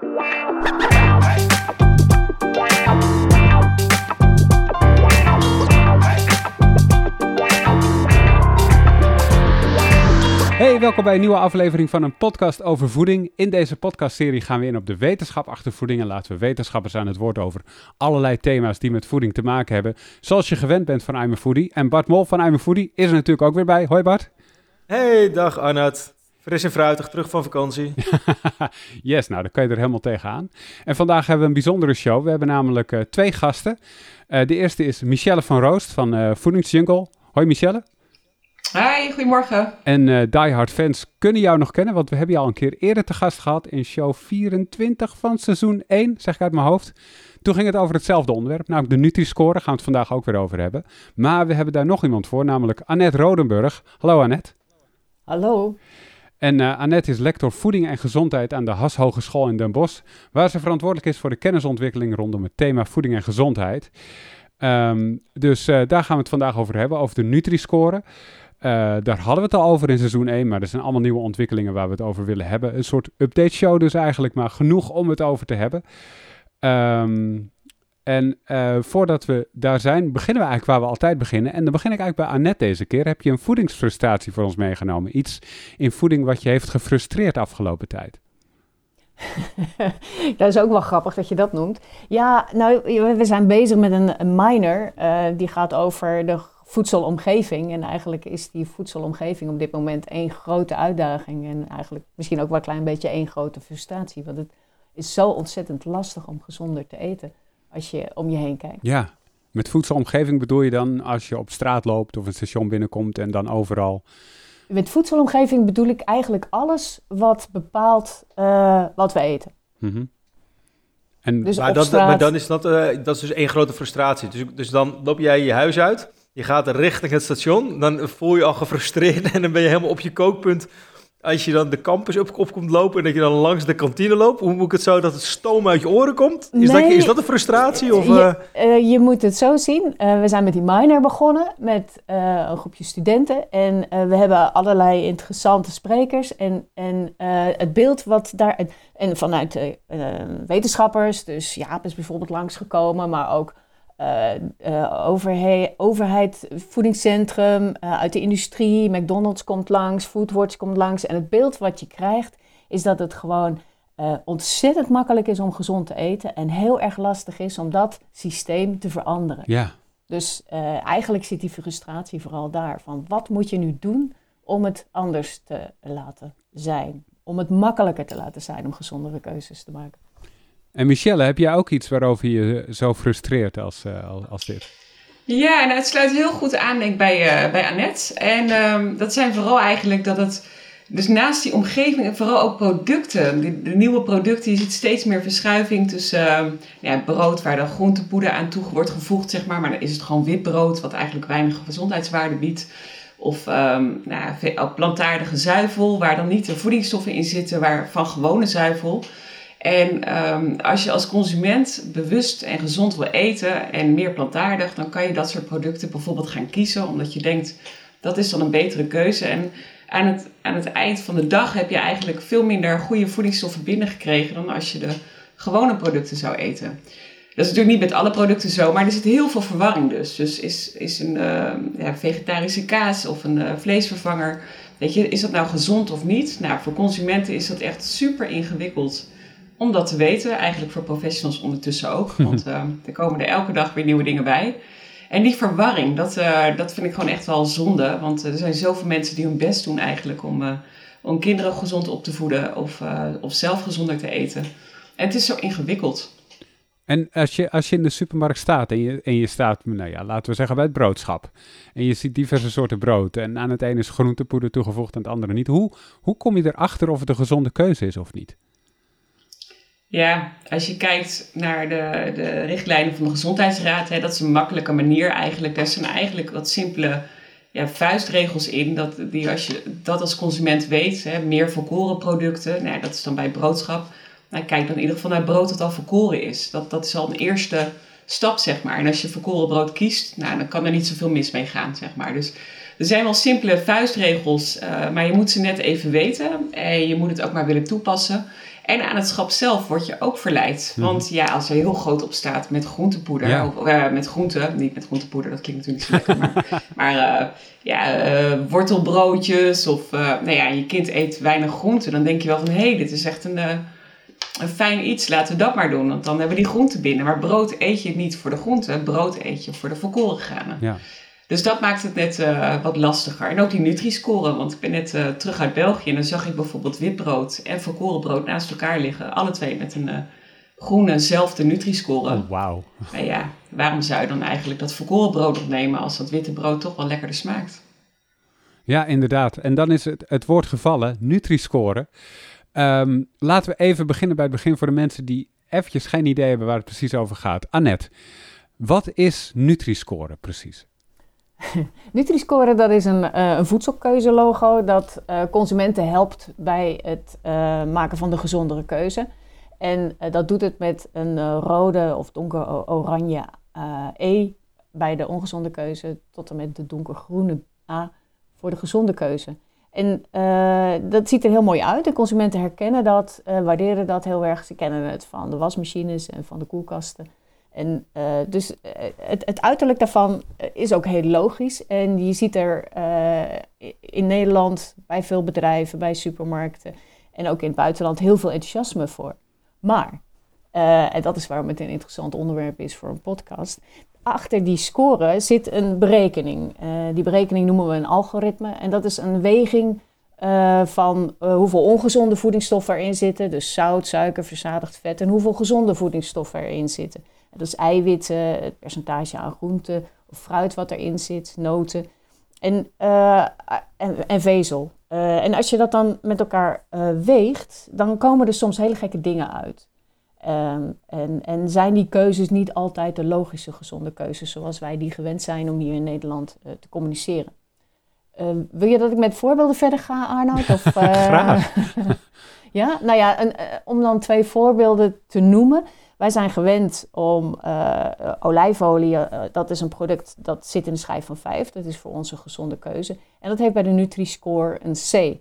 Hey, welkom bij een nieuwe aflevering van een podcast over voeding. In deze podcastserie gaan we in op de wetenschap achter voeding en laten we wetenschappers aan het woord over allerlei thema's die met voeding te maken hebben. Zoals je gewend bent van I'm a Foodie. En Bart Mol van I'm a Foodie is er natuurlijk ook weer bij. Hoi Bart. Hey, dag Arnoud. Fris en fruitig, terug van vakantie. yes, nou dan kan je er helemaal tegenaan. En vandaag hebben we een bijzondere show. We hebben namelijk uh, twee gasten. Uh, de eerste is Michelle van Roost van uh, Voedingsjungle. Hoi Michelle. Hi, goedemorgen. En uh, Die Hard fans kunnen jou nog kennen, want we hebben je al een keer eerder te gast gehad in show 24 van seizoen 1, zeg ik uit mijn hoofd. Toen ging het over hetzelfde onderwerp, namelijk de Nutri-score, gaan we het vandaag ook weer over hebben. Maar we hebben daar nog iemand voor, namelijk Annette Rodenburg. Hallo Annette. Hallo. En uh, Annette is lector voeding en gezondheid aan de Has Hogeschool in Den Bosch, waar ze verantwoordelijk is voor de kennisontwikkeling rondom het thema voeding en gezondheid. Um, dus uh, daar gaan we het vandaag over hebben, over de Nutri-score. Uh, daar hadden we het al over in seizoen 1, maar er zijn allemaal nieuwe ontwikkelingen waar we het over willen hebben. Een soort update show dus eigenlijk, maar genoeg om het over te hebben. Um, en uh, voordat we daar zijn, beginnen we eigenlijk waar we altijd beginnen. En dan begin ik eigenlijk bij Annette deze keer. Heb je een voedingsfrustratie voor ons meegenomen? Iets in voeding wat je heeft gefrustreerd afgelopen tijd? dat is ook wel grappig dat je dat noemt. Ja, nou, we zijn bezig met een, minor. Uh, die gaat over de voedselomgeving. En eigenlijk is die voedselomgeving op dit moment één grote uitdaging. En eigenlijk misschien ook wel een klein beetje één grote frustratie. Want het is zo ontzettend lastig om gezonder te eten als je om je heen kijkt. Ja, met voedselomgeving bedoel je dan als je op straat loopt of een station binnenkomt en dan overal... Met voedselomgeving bedoel ik eigenlijk alles wat bepaalt uh, wat we eten. Mm -hmm. en dus maar, dat, maar dan is dat, uh, dat is dus één grote frustratie. Dus, dus dan loop jij je huis uit je gaat richting het station, dan voel je al gefrustreerd en dan ben je helemaal op je kookpunt. Als je dan de campus op, op komt lopen en dat je dan langs de kantine loopt, hoe moet ik het zo dat het stoom uit je oren komt? Is, nee, dat, is dat een frustratie? Of, je, uh, je moet het zo zien. Uh, we zijn met die minor begonnen met uh, een groepje studenten. En we hebben allerlei interessante sprekers. En, en het beeld wat daar. En, en vanuit wetenschappers, dus Jaap is bijvoorbeeld langsgekomen, maar ook uh, uh, overheid, overheid, voedingscentrum, uh, uit de industrie, McDonald's komt langs, Foodwatch komt langs. En het beeld wat je krijgt is dat het gewoon ontzettend makkelijk is om gezond te eten en heel erg lastig is om dat systeem te veranderen. Ja. Dus eigenlijk zit die frustratie vooral daar van wat moet je nu doen om het anders te laten zijn, om het makkelijker te laten zijn om gezondere keuzes te maken. En Michelle, heb jij ook iets waarover je zo frustreert als, uh, als, dit? Ja, nou, het sluit heel goed aan denk ik, bij, uh, bij Annette. En um, dat zijn vooral eigenlijk dat het... Dus naast die omgeving, vooral ook producten. De, de nieuwe producten, je ziet steeds meer verschuiving tussen uh, ja, brood waar dan groentepoeder aan toe wordt gevoegd, zeg maar. Maar dan is het gewoon wit brood, wat eigenlijk weinig gezondheidswaarde biedt. Of um, nou, plantaardige zuivel, waar dan niet de voedingsstoffen in zitten, waar van gewone zuivel. En um, als je als consument bewust en gezond wil eten en meer plantaardig, dan kan je dat soort producten bijvoorbeeld gaan kiezen, omdat je denkt dat is dan een betere keuze. En aan het, aan het eind van de dag heb je eigenlijk veel minder goede voedingsstoffen binnengekregen dan als je de gewone producten zou eten. Dat is natuurlijk niet met alle producten zo, maar er zit heel veel verwarring dus. Dus is, is een uh, ja, vegetarische kaas of een uh, vleesvervanger, weet je, is dat nou gezond of niet? Nou, voor consumenten is dat echt super ingewikkeld om dat te weten. Eigenlijk voor professionals ondertussen ook. Want uh, er komen er elke dag weer nieuwe dingen bij. En die verwarring, dat, uh, dat vind ik gewoon echt wel zonde. Want er zijn zoveel mensen die hun best doen eigenlijk om, uh, om kinderen gezond op te voeden of, of zelf gezonder te eten. En het is zo ingewikkeld. En als je, als je in de supermarkt staat en je, en je staat, nou ja, laten we zeggen bij het broodschap. En je ziet diverse soorten brood. En aan het ene is groentepoeder toegevoegd en het andere niet. Hoe, hoe kom je erachter of het een gezonde keuze is of niet? Ja, als je kijkt naar de, de richtlijnen van de Gezondheidsraad, hè, dat is een makkelijke manier eigenlijk. Daar zijn eigenlijk wat simpele ja, vuistregels in. Dat, die als je dat als consument weet, hè, meer volkoren producten, nou, dat is dan bij broodschap. Nou, kijk dan in ieder geval naar brood dat al volkoren is. Dat, dat is al een eerste stap, zeg maar. En als je volkoren brood kiest, nou, dan kan er niet zoveel mis mee gaan, zeg maar. Dus er zijn wel simpele vuistregels, uh, maar je moet ze net even weten. En je moet het ook maar willen toepassen. En aan het schap zelf word je ook verleid. Mhm. Want ja, als er heel groot op staat met groentepoeder, of uh, met groente, niet met groentepoeder, dat klinkt natuurlijk niet zo lekker, maar, maar uh, ja, uh, wortelbroodjes of nou ja, je kind eet weinig groente, dan denk je wel van hé, hey, dit is echt een, een fijn iets, laten we dat maar doen, want dan hebben we die groente binnen. Maar brood eet je niet voor de groente, brood eet je voor de volkoren granen. Ja. Dus dat maakt het net uh, wat lastiger. En ook die Nutri-score, want ik ben net uh, terug uit België en dan zag ik bijvoorbeeld witbrood en volkorenbrood naast elkaar liggen. Alle twee met een uh, groene, zelfde Nutri-score. Oh, wauw. Nou ja, waarom zou je dan eigenlijk dat volkorenbrood opnemen als dat witte brood toch wel lekkerder smaakt? Ja, inderdaad. En dan is het, het woord gevallen, Nutri-score. Um, laten we even beginnen bij het begin voor de mensen die eventjes geen idee hebben waar het precies over gaat. Annette, wat is Nutri-score precies? Nutri-score dat is een, uh, een voedselkeuzelogo dat uh, consumenten helpt bij het uh, maken van de gezondere keuze. En dat doet het met een rode of donker oranje E bij de ongezonde keuze tot en met de donkergroene A voor de gezonde keuze. En dat ziet er heel mooi uit. De consumenten herkennen dat, waarderen dat heel erg. Ze kennen het van de wasmachines en van de koelkasten. En uh, dus uh, het, het, uiterlijk daarvan eh, is ook heel logisch. En je ziet er in Nederland bij veel bedrijven, bij supermarkten en ook in het buitenland heel veel enthousiasme voor. Maar, en dat is waarom het een interessant onderwerp is voor een podcast. Achter die score zit een berekening. die berekening noemen we een algoritme. En dat is een weging van hoeveel ongezonde voedingsstoffen erin zitten. Dus zout, suiker, verzadigd vet. En hoeveel gezonde voedingsstoffen erin zitten. Dat is eiwitten, het percentage aan groente of fruit wat erin zit, noten en, uh, en, en, vezel. Uh, en als je dat dan met elkaar uh, weegt, dan komen er soms hele gekke dingen uit. Um, en, en zijn die keuzes niet altijd de logische gezonde keuzes zoals wij die gewend zijn om hier in Nederland te communiceren? wil je dat ik met voorbeelden verder ga, Arnoud? Of, Graag. ja, nou ja, om dan twee voorbeelden te noemen. Wij zijn gewend om uh, olijfolie, uh, dat is een product dat zit in de schijf van 5. Dat is voor ons een gezonde keuze. En dat heeft bij de Nutri-score een C.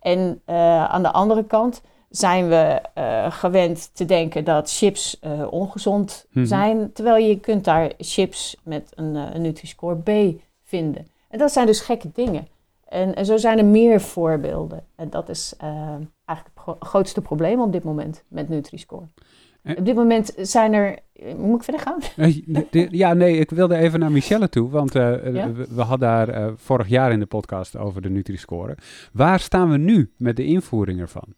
En uh, aan de andere kant zijn we gewend te denken dat chips ongezond mm -hmm. zijn. Terwijl je kunt daar chips met een, een Nutri-score B vinden. En dat zijn dus gekke dingen. En, en zo zijn er meer voorbeelden. En dat is eigenlijk het grootste probleem op dit moment met Nutri-score. Op dit moment zijn er. Moet ik verder gaan? Eh, ja, nee, ik wilde even naar Michelle toe. Want uh, we, hadden daar uh, vorig jaar in de podcast over de Nutri-score. Waar staan we nu met de invoering ervan?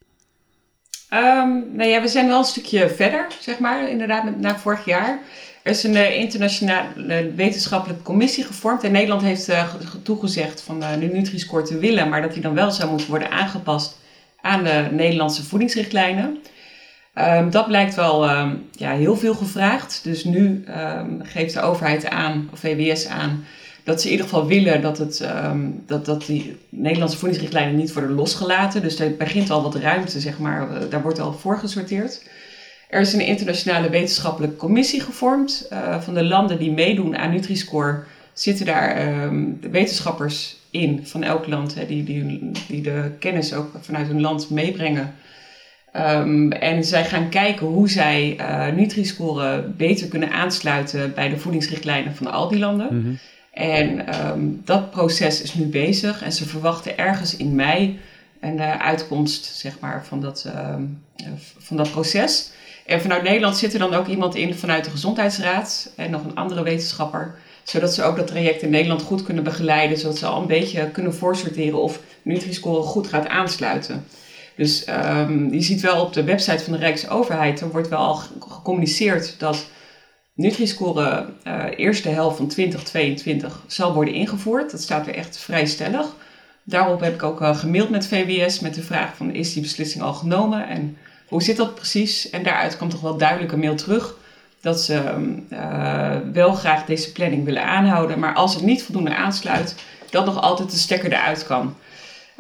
Um, nou ja, we zijn wel een stukje verder, zeg maar, inderdaad, na vorig jaar. Er is een uh, internationale wetenschappelijke commissie gevormd. En Nederland heeft uh, toegezegd van de Nutri-score te willen, maar dat die dan wel zou moeten worden aangepast aan de Nederlandse voedingsrichtlijnen. Um, dat blijkt wel um, ja, heel veel gevraagd. Dus nu um, geeft de overheid aan, of VWS aan, dat ze in ieder geval willen dat, het, dat, dat die Nederlandse voedingsrichtlijnen niet worden losgelaten. Dus er begint al wat ruimte, zeg maar, uh, daar wordt al voor gesorteerd. Er is een internationale wetenschappelijke commissie gevormd. Uh, van de landen die meedoen aan Nutri-Score zitten daar wetenschappers in van elk land, die, die, die de kennis ook vanuit hun land meebrengen Um, en zij gaan kijken hoe zij uh, Nutri-score beter kunnen aansluiten bij de voedingsrichtlijnen van al die landen. Mm -hmm. En um, dat proces is nu bezig en ze verwachten ergens in mei een uh, uitkomst zeg maar, van, dat, um, van dat proces. En vanuit Nederland zit er dan ook iemand in vanuit de Gezondheidsraad en nog een andere wetenschapper. Zodat ze ook dat traject in Nederland goed kunnen begeleiden. Zodat ze al een beetje kunnen voorsorteren of Nutri-score goed gaat aansluiten. Dus um, je ziet wel op de website van de Rijksoverheid, er wordt wel al gecommuniceerd dat Nutri-score uh, eerste helft van 2022 zal worden ingevoerd. Dat staat er echt vrij stellig. Daarop heb ik ook uh, gemaild met VWS met de vraag van is die beslissing al genomen en hoe zit dat precies? En daaruit kwam toch wel duidelijk een mail terug dat ze uh, wel graag deze planning willen aanhouden, maar als het niet voldoende aansluit, dat nog altijd de stekker eruit kan.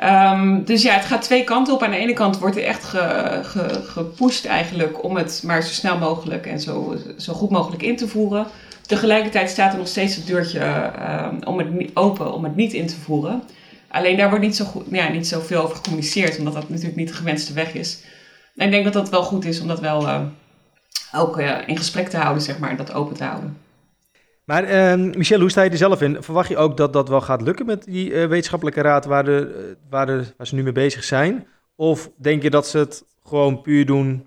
Ehm, dus ja, het gaat twee kanten op. Aan de ene kant wordt er echt ge, ge, gepusht eigenlijk om het maar zo snel mogelijk en zo, zo goed mogelijk in te voeren. Tegelijkertijd staat er nog steeds het deurtje ehm, om het open om het niet in te voeren. Alleen daar wordt niet zo, goed, ja, niet zoveel over gecommuniceerd, omdat dat natuurlijk niet de gewenste weg is. En ik denk dat dat wel goed is om dat wel uh, ook uh, in gesprek te houden, zeg maar, dat open te houden. Maar uh, Michel, hoe sta je er zelf in? Verwacht je ook dat dat wel gaat lukken met die uh, wetenschappelijke raad waar, de, waar, de, waar ze nu mee bezig zijn? Of denk je dat ze het gewoon puur doen,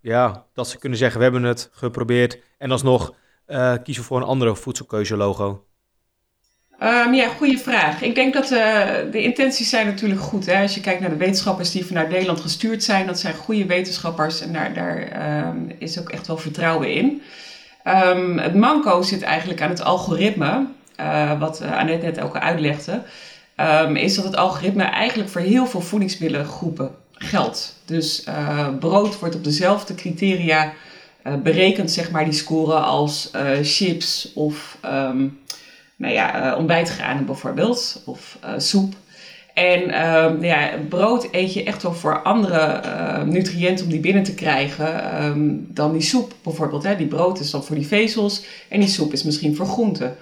ja, dat ze kunnen zeggen we hebben het geprobeerd en alsnog uh, kiezen voor een andere voedselkeuzelogo? Um, ja, goede vraag. Ik denk dat de intenties zijn natuurlijk goed. Hè? Als je kijkt naar de wetenschappers die vanuit Nederland gestuurd zijn, dat zijn goede wetenschappers en daar, daar um, is ook echt wel vertrouwen in. Um, het manco zit eigenlijk aan het algoritme, uh, wat uh, Annette net ook uitlegde, is dat het algoritme eigenlijk voor heel veel voedingsmiddelengroepen geldt. Dus brood wordt op dezelfde criteria berekend, zeg maar, die score als chips of nou ja, ontbijtgranen bijvoorbeeld, of soep. En uh, ja, brood eet je echt wel voor andere uh, nutriënten om die binnen te krijgen um, dan die soep bijvoorbeeld. Hè. Die brood is dan voor die vezels en die soep is misschien voor groenten.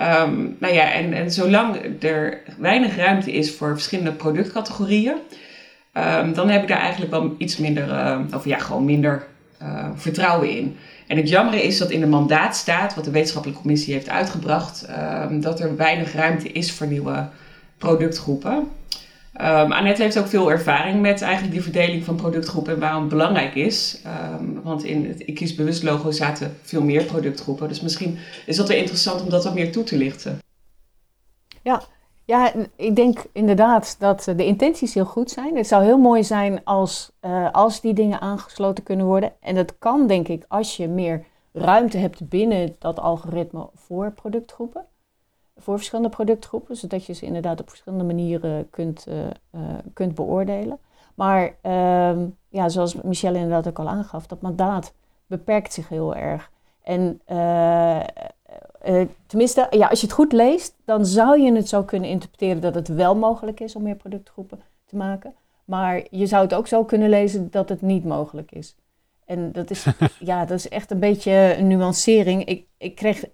Um, nou ja, en, en zolang er weinig ruimte is voor verschillende productcategorieën, dan heb ik daar eigenlijk wel iets minder, of ja, gewoon minder vertrouwen in. En het jammer is dat in de mandaat staat, wat de wetenschappelijke commissie heeft uitgebracht, dat er weinig ruimte is voor nieuwe productgroepen. Um, Annette heeft ook veel ervaring met eigenlijk die verdeling van productgroepen en waarom het belangrijk is. Um, want in het Ik Kies Bewust logo zaten veel meer productgroepen. Dus misschien is dat wel interessant om dat wat meer toe te lichten. Ja, ja, ik denk inderdaad dat de intenties heel goed zijn. Het zou heel mooi zijn als, uh, als die dingen aangesloten kunnen worden. En dat kan, denk ik, als je meer ruimte hebt binnen dat algoritme voor productgroepen. Voor verschillende productgroepen, zodat je ze inderdaad op verschillende manieren kunt, uh, uh, kunt beoordelen. Maar ehm, ja, zoals Michelle inderdaad ook al aangaf, dat mandaat beperkt zich heel erg. En uh, tenminste, ja, als je het goed leest, dan zou je het zo kunnen interpreteren dat het wel mogelijk is om meer productgroepen te maken. Maar je zou het ook zo kunnen lezen dat het niet mogelijk is. En dat is, ja, dat is echt een beetje een nuancering. Ik, ik kreeg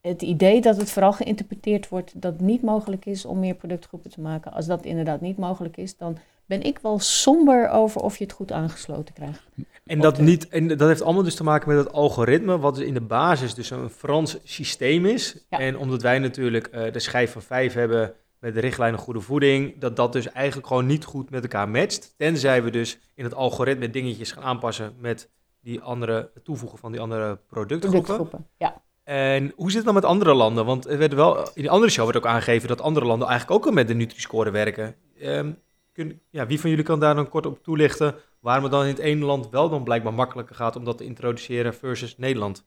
het idee dat het vooral geïnterpreteerd wordt dat het niet mogelijk is om meer productgroepen te maken. Als dat inderdaad niet mogelijk is, dan ben ik wel somber over of je het goed aangesloten krijgt. En dat, niet, en dat heeft allemaal dus te maken met het algoritme, wat dus in de basis dus een Frans systeem is. En omdat wij natuurlijk uh, de schijf van vijf hebben met de richtlijnen goede voeding, dat dat dus eigenlijk gewoon niet goed met elkaar matcht. Tenzij we dus in het algoritme dingetjes gaan aanpassen met die andere, toevoegen van die andere productgroepen. productgroepen ja. En hoe zit het dan met andere landen? Want er werd wel, in de andere show werd ook aangegeven dat andere landen eigenlijk ook al met de Nutri-score werken. Um, kun, ja, wie van jullie kan daar dan kort op toelichten waarom het dan in het ene land wel dan blijkbaar makkelijker gaat om dat te introduceren versus Nederland?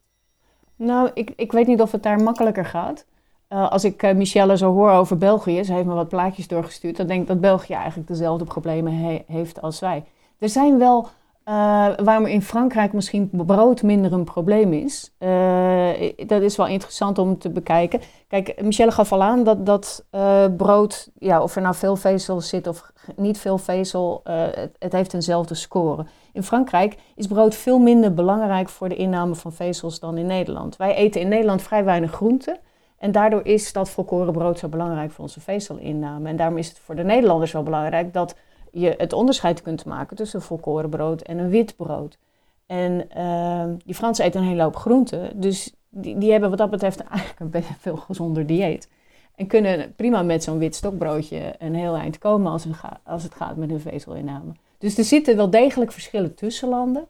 Nou, ik, ik weet niet of het daar makkelijker gaat. Uh, als ik uh, Michelle zo hoor over België, ze heeft me wat plaatjes doorgestuurd, dan denk ik dat België eigenlijk dezelfde problemen he heeft als wij. Er zijn wel uh, waarom in Frankrijk misschien brood minder een probleem is. Uh, dat is wel interessant om te bekijken. Kijk, Michelle gaf al aan dat, dat uh, brood, ja, of er nou veel vezel zit of niet veel vezel, het, het, heeft eenzelfde score. In Frankrijk is brood veel minder belangrijk voor de inname van vezels dan in Nederland. Wij eten in Nederland vrij weinig groenten. En daardoor is dat volkoren brood zo belangrijk voor onze vezelinname. En daarom is het voor de Nederlanders wel belangrijk dat je het onderscheid kunt maken tussen volkoren brood en een wit brood. En uh, die Fransen eten een hele hoop groenten, dus die, die hebben wat dat betreft eigenlijk een veel gezonder dieet. En kunnen prima met zo'n wit stokbroodje een heel eind komen als, een als het gaat met hun vezelinname. Dus er zitten wel degelijk verschillen tussen landen.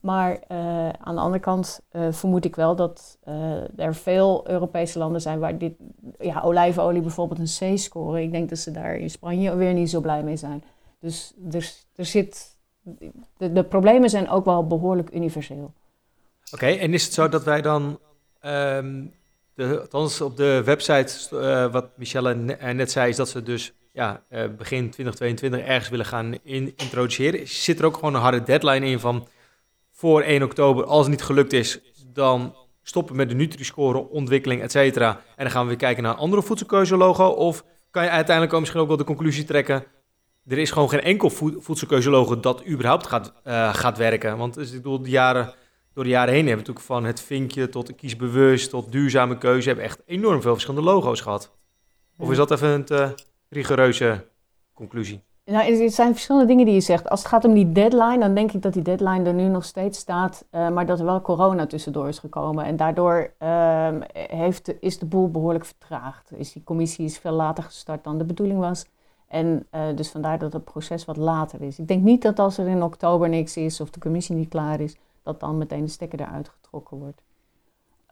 Maar uh, aan de andere kant uh, vermoed ik wel dat uh, er veel Europese landen zijn waar dit, ja, olijfolie bijvoorbeeld een C scoren. Ik denk dat ze daar in Spanje weer niet zo blij mee zijn. Dus er, er zit, de, de problemen zijn ook wel behoorlijk universeel. Oké, en is het zo dat wij dan, um, de, althans op de website, uh, wat Michelle net zei, is dat ze dus ja, uh, begin 2022 ergens willen gaan in, introduceren. Zit er ook gewoon een harde deadline in van voor 1 oktober, als het niet gelukt is, dan stoppen met de Nutri-score, ontwikkeling, et cetera. En dan gaan we weer kijken naar een andere voedselkeuze logo. Of kan je uiteindelijk ook misschien ook wel de conclusie trekken er is gewoon geen enkel voedselkeuzelogo dat überhaupt gaat, uh, gaat werken. Want dus, ik bedoel, de jaren, door de jaren heen hebben we natuurlijk van het vinkje tot kiesbewust tot duurzame keuze... hebben echt enorm veel verschillende logo's gehad. Of is dat even een te rigoureuze conclusie? Nou, er zijn verschillende dingen die je zegt. Als het gaat om die deadline, dan denk ik dat die deadline er nu nog steeds staat, uh, maar dat er wel corona tussendoor is gekomen. En daardoor uh, heeft, is de boel behoorlijk vertraagd. Is die commissie is veel later gestart dan de bedoeling was. En uh, dus vandaar dat het proces wat later is. Ik denk niet dat als er in oktober niks is of de commissie niet klaar is, dat dan meteen de stekker eruit getrokken wordt.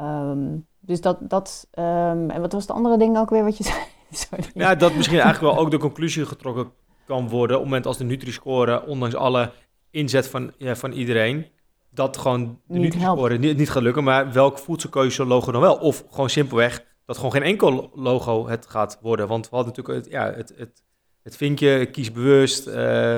Um, dus dat, dat um, en wat was het andere ding ook weer wat je zei? Sorry. Ja, dat misschien eigenlijk wel ook de conclusie getrokken kan worden op het moment als de Nutri-score, ondanks alle inzet van, ja, van iedereen, dat gewoon de Nutri-score niet, niet gaat lukken, maar welk voedselkeuze logo dan wel? Of gewoon simpelweg dat gewoon geen enkel logo het gaat worden. Want we hadden natuurlijk het, ja, het, het, het vinkje, kies bewust, uh,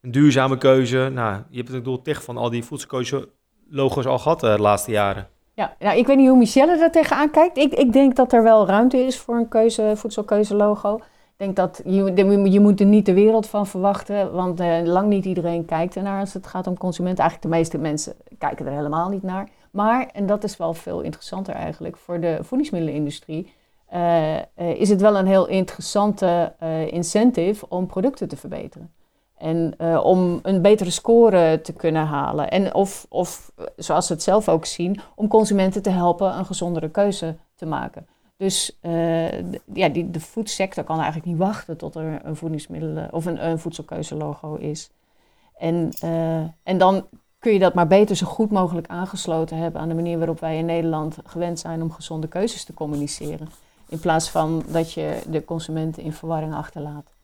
een duurzame keuze. Nou, je hebt het doel tegen van al die voedselkeuze logo's al gehad uh, de laatste jaren. Ja, nou, ik weet niet hoe Michelle er tegenaan kijkt. Ik, ik denk dat er wel ruimte is voor een keuze, voedselkeuze logo. Ik denk dat je, je moet er niet de wereld van verwachten, want uh, lang niet iedereen kijkt ernaar als het gaat om consumenten. Eigenlijk de meeste mensen kijken er helemaal niet naar. Maar, en dat is wel veel interessanter eigenlijk, voor de voedingsmiddelenindustrie is het wel een heel interessante incentive om producten te verbeteren. En om een betere score te kunnen halen. En of, of, zoals ze het zelf ook zien, om consumenten te helpen een gezondere keuze te maken. Dus ja, die, de foodsector kan eigenlijk niet wachten tot er een voedingsmiddelen of een, een voedselkeuzelogo is. En, en dan kun je dat maar beter zo goed mogelijk aangesloten hebben aan de manier waarop wij in Nederland gewend zijn om gezonde keuzes te communiceren. In plaats van dat je de consumenten in verwarring achterlaat.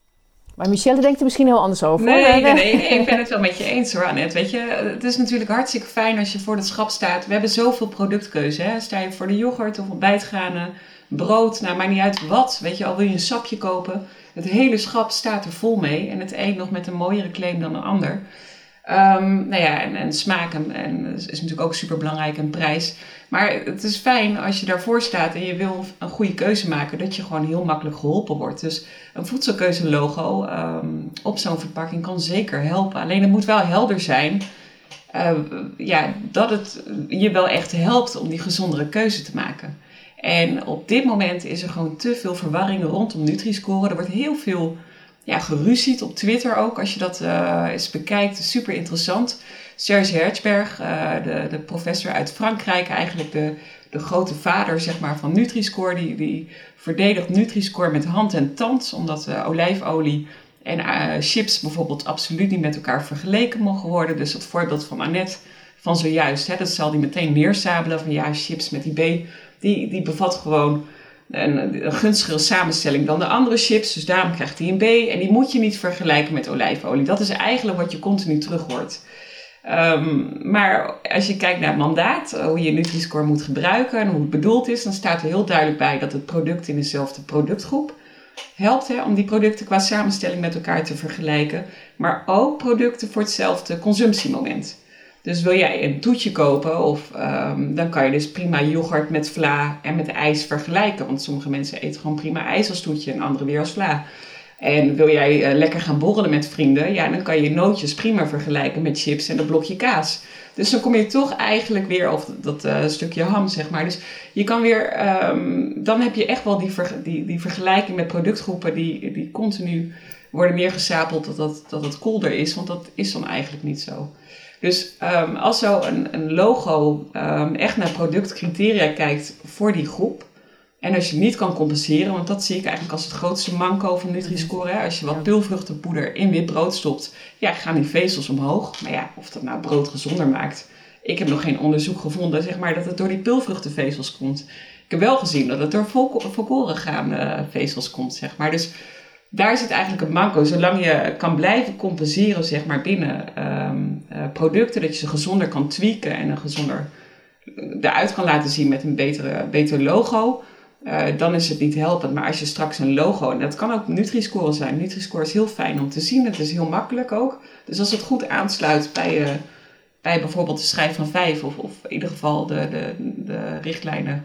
Maar Michelle denkt er misschien heel anders over. Nee, nee, nee, ik ben het wel met je eens hoor, Annette. Weet je, het is natuurlijk hartstikke fijn als je voor het schap staat. We hebben zoveel productkeuze. Hè? Sta je voor de yoghurt of ontbijtgranen brood, nou maakt niet uit wat. Weet je, al wil je een sapje kopen. Het hele schap staat er vol mee. En het een nog met een mooiere claim dan een ander. Um, nou ja, en, en smaak en, en, is natuurlijk ook super belangrijk en prijs. Maar het is fijn als je daarvoor staat en je wil een goede keuze maken, dat je gewoon heel makkelijk geholpen wordt. Dus een voedselkeuzelogo um, op zo'n verpakking kan zeker helpen. Alleen het moet wel helder zijn uh, ja, dat het je wel echt helpt om die gezondere keuze te maken. En op dit moment is er gewoon te veel verwarring rondom Nutri-score. Er wordt heel veel ja, geruzied op Twitter ook. Als je dat uh, eens bekijkt, super interessant. Serge Hertzberg, uh, de, de professor uit Frankrijk, eigenlijk de, de grote vader zeg maar, van Nutri-score, die, die verdedigt Nutri-score met hand en tand, omdat uh, olijfolie en chips bijvoorbeeld absoluut niet met elkaar vergeleken mogen worden. Dus het voorbeeld van Annette van zojuist, hè, dat zal die meteen neersabelen van ja, chips met die B die, die bevat gewoon een, gunstigere samenstelling dan de andere chips. Dus daarom krijgt hij een B. En die moet je niet vergelijken met olijfolie. Dat is eigenlijk wat je continu terug hoort. Um, maar als je kijkt naar het mandaat, hoe je Nutri-Score moet gebruiken en hoe het bedoeld is, dan staat er heel duidelijk bij dat het product in dezelfde productgroep helpt hè, om die producten qua samenstelling met elkaar te vergelijken, maar ook producten voor hetzelfde consumptiemoment. Dus wil jij een toetje kopen, of, um, dan kan je dus prima yoghurt met vla en met ijs vergelijken. Want sommige mensen eten gewoon prima ijs als toetje en anderen weer als vla. En wil jij uh, lekker gaan borrelen met vrienden, ja, dan kan je nootjes prima vergelijken met chips en een blokje kaas. Dus dan kom je toch eigenlijk weer, of dat uh, stukje ham, zeg maar. Dus je kan weer, um, dan heb je echt wel die, die, die vergelijking met productgroepen die, die continu worden neergestapeld dat, dat, dat het kolder is. Want dat is dan eigenlijk niet zo. Dus um, als zo een, een logo um, echt naar productcriteria kijkt voor die groep. En als je niet kan compenseren, want dat zie ik eigenlijk als het grootste manco van Nutri-Score. Als je wat pulvruchtenpoeder in wit brood stopt, ja, gaan die vezels omhoog. Maar ja, of dat nou brood gezonder maakt. Ik heb nog geen onderzoek gevonden, zeg maar, dat het door die pulvruchtenvezels komt. Ik heb wel gezien dat het door volkoren gaande vezels komt, zeg maar. Dus daar zit eigenlijk een manco. Zolang je kan blijven compenseren zeg maar, binnen um, uh, producten, dat je ze gezonder kan tweaken en een gezonder eruit kan laten zien met een betere, beter logo, uh, dan is het niet helpend. Maar als je straks een logo, en dat kan ook Nutri-Score zijn. Nutri-Score is heel fijn om te zien, het is heel makkelijk ook. Dus als het goed aansluit bij, uh, bij bijvoorbeeld de schijf van 5 of, of in ieder geval de, de, de richtlijnen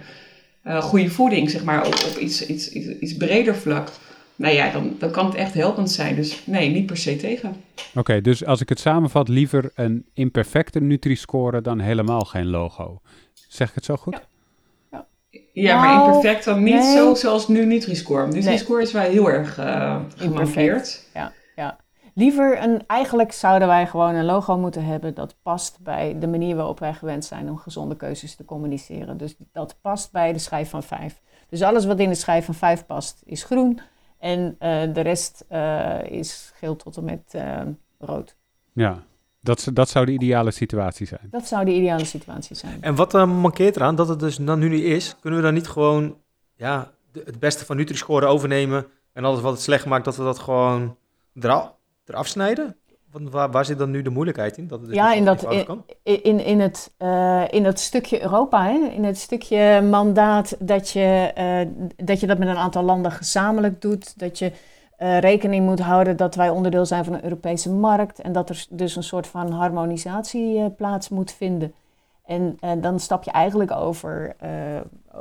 goede voeding, zeg maar, op, op iets, iets, iets, iets breder vlak nou ja, dan, dan kan het echt helpend zijn. Dus nee, niet per se tegen. Oké, dus als ik het samenvat, liever een imperfecte Nutri-score dan helemaal geen logo. Zeg ik het zo goed? Ja. Ja, maar nou, imperfect dan niet zo zoals nu Nutri-Score. Nutri-Score is wel heel erg uh, gemarkeerd. Ja, ja. Liever een, eigenlijk zouden wij gewoon een logo moeten hebben dat past bij de manier waarop wij gewend zijn om gezonde keuzes te communiceren. Dus dat past bij de schijf van 5. Dus alles wat in de schijf van 5 past is groen en uh, de rest uh, is geel tot en met rood. Ja, dat, dat zou de ideale situatie zijn. Dat zou de ideale situatie zijn. En wat uh, mankeert eraan dat het dus dan nu niet is? Kunnen we dan niet gewoon ja, het beste van Nutri-Score overnemen en alles wat het slecht maakt, dat we dat gewoon eraf, eraf snijden? Waar, waar, zit dan nu de moeilijkheid in? Dat het dus ja, in, dat, in, in, in, het, uh, in het stukje Europa, hè? in het stukje mandaat dat je, uh, dat je dat met een aantal landen gezamenlijk doet. Dat je uh, rekening moet houden dat wij onderdeel zijn van een Europese markt en dat er dus een soort van harmonisatie uh, plaats moet vinden. En uh, dan stap je eigenlijk over,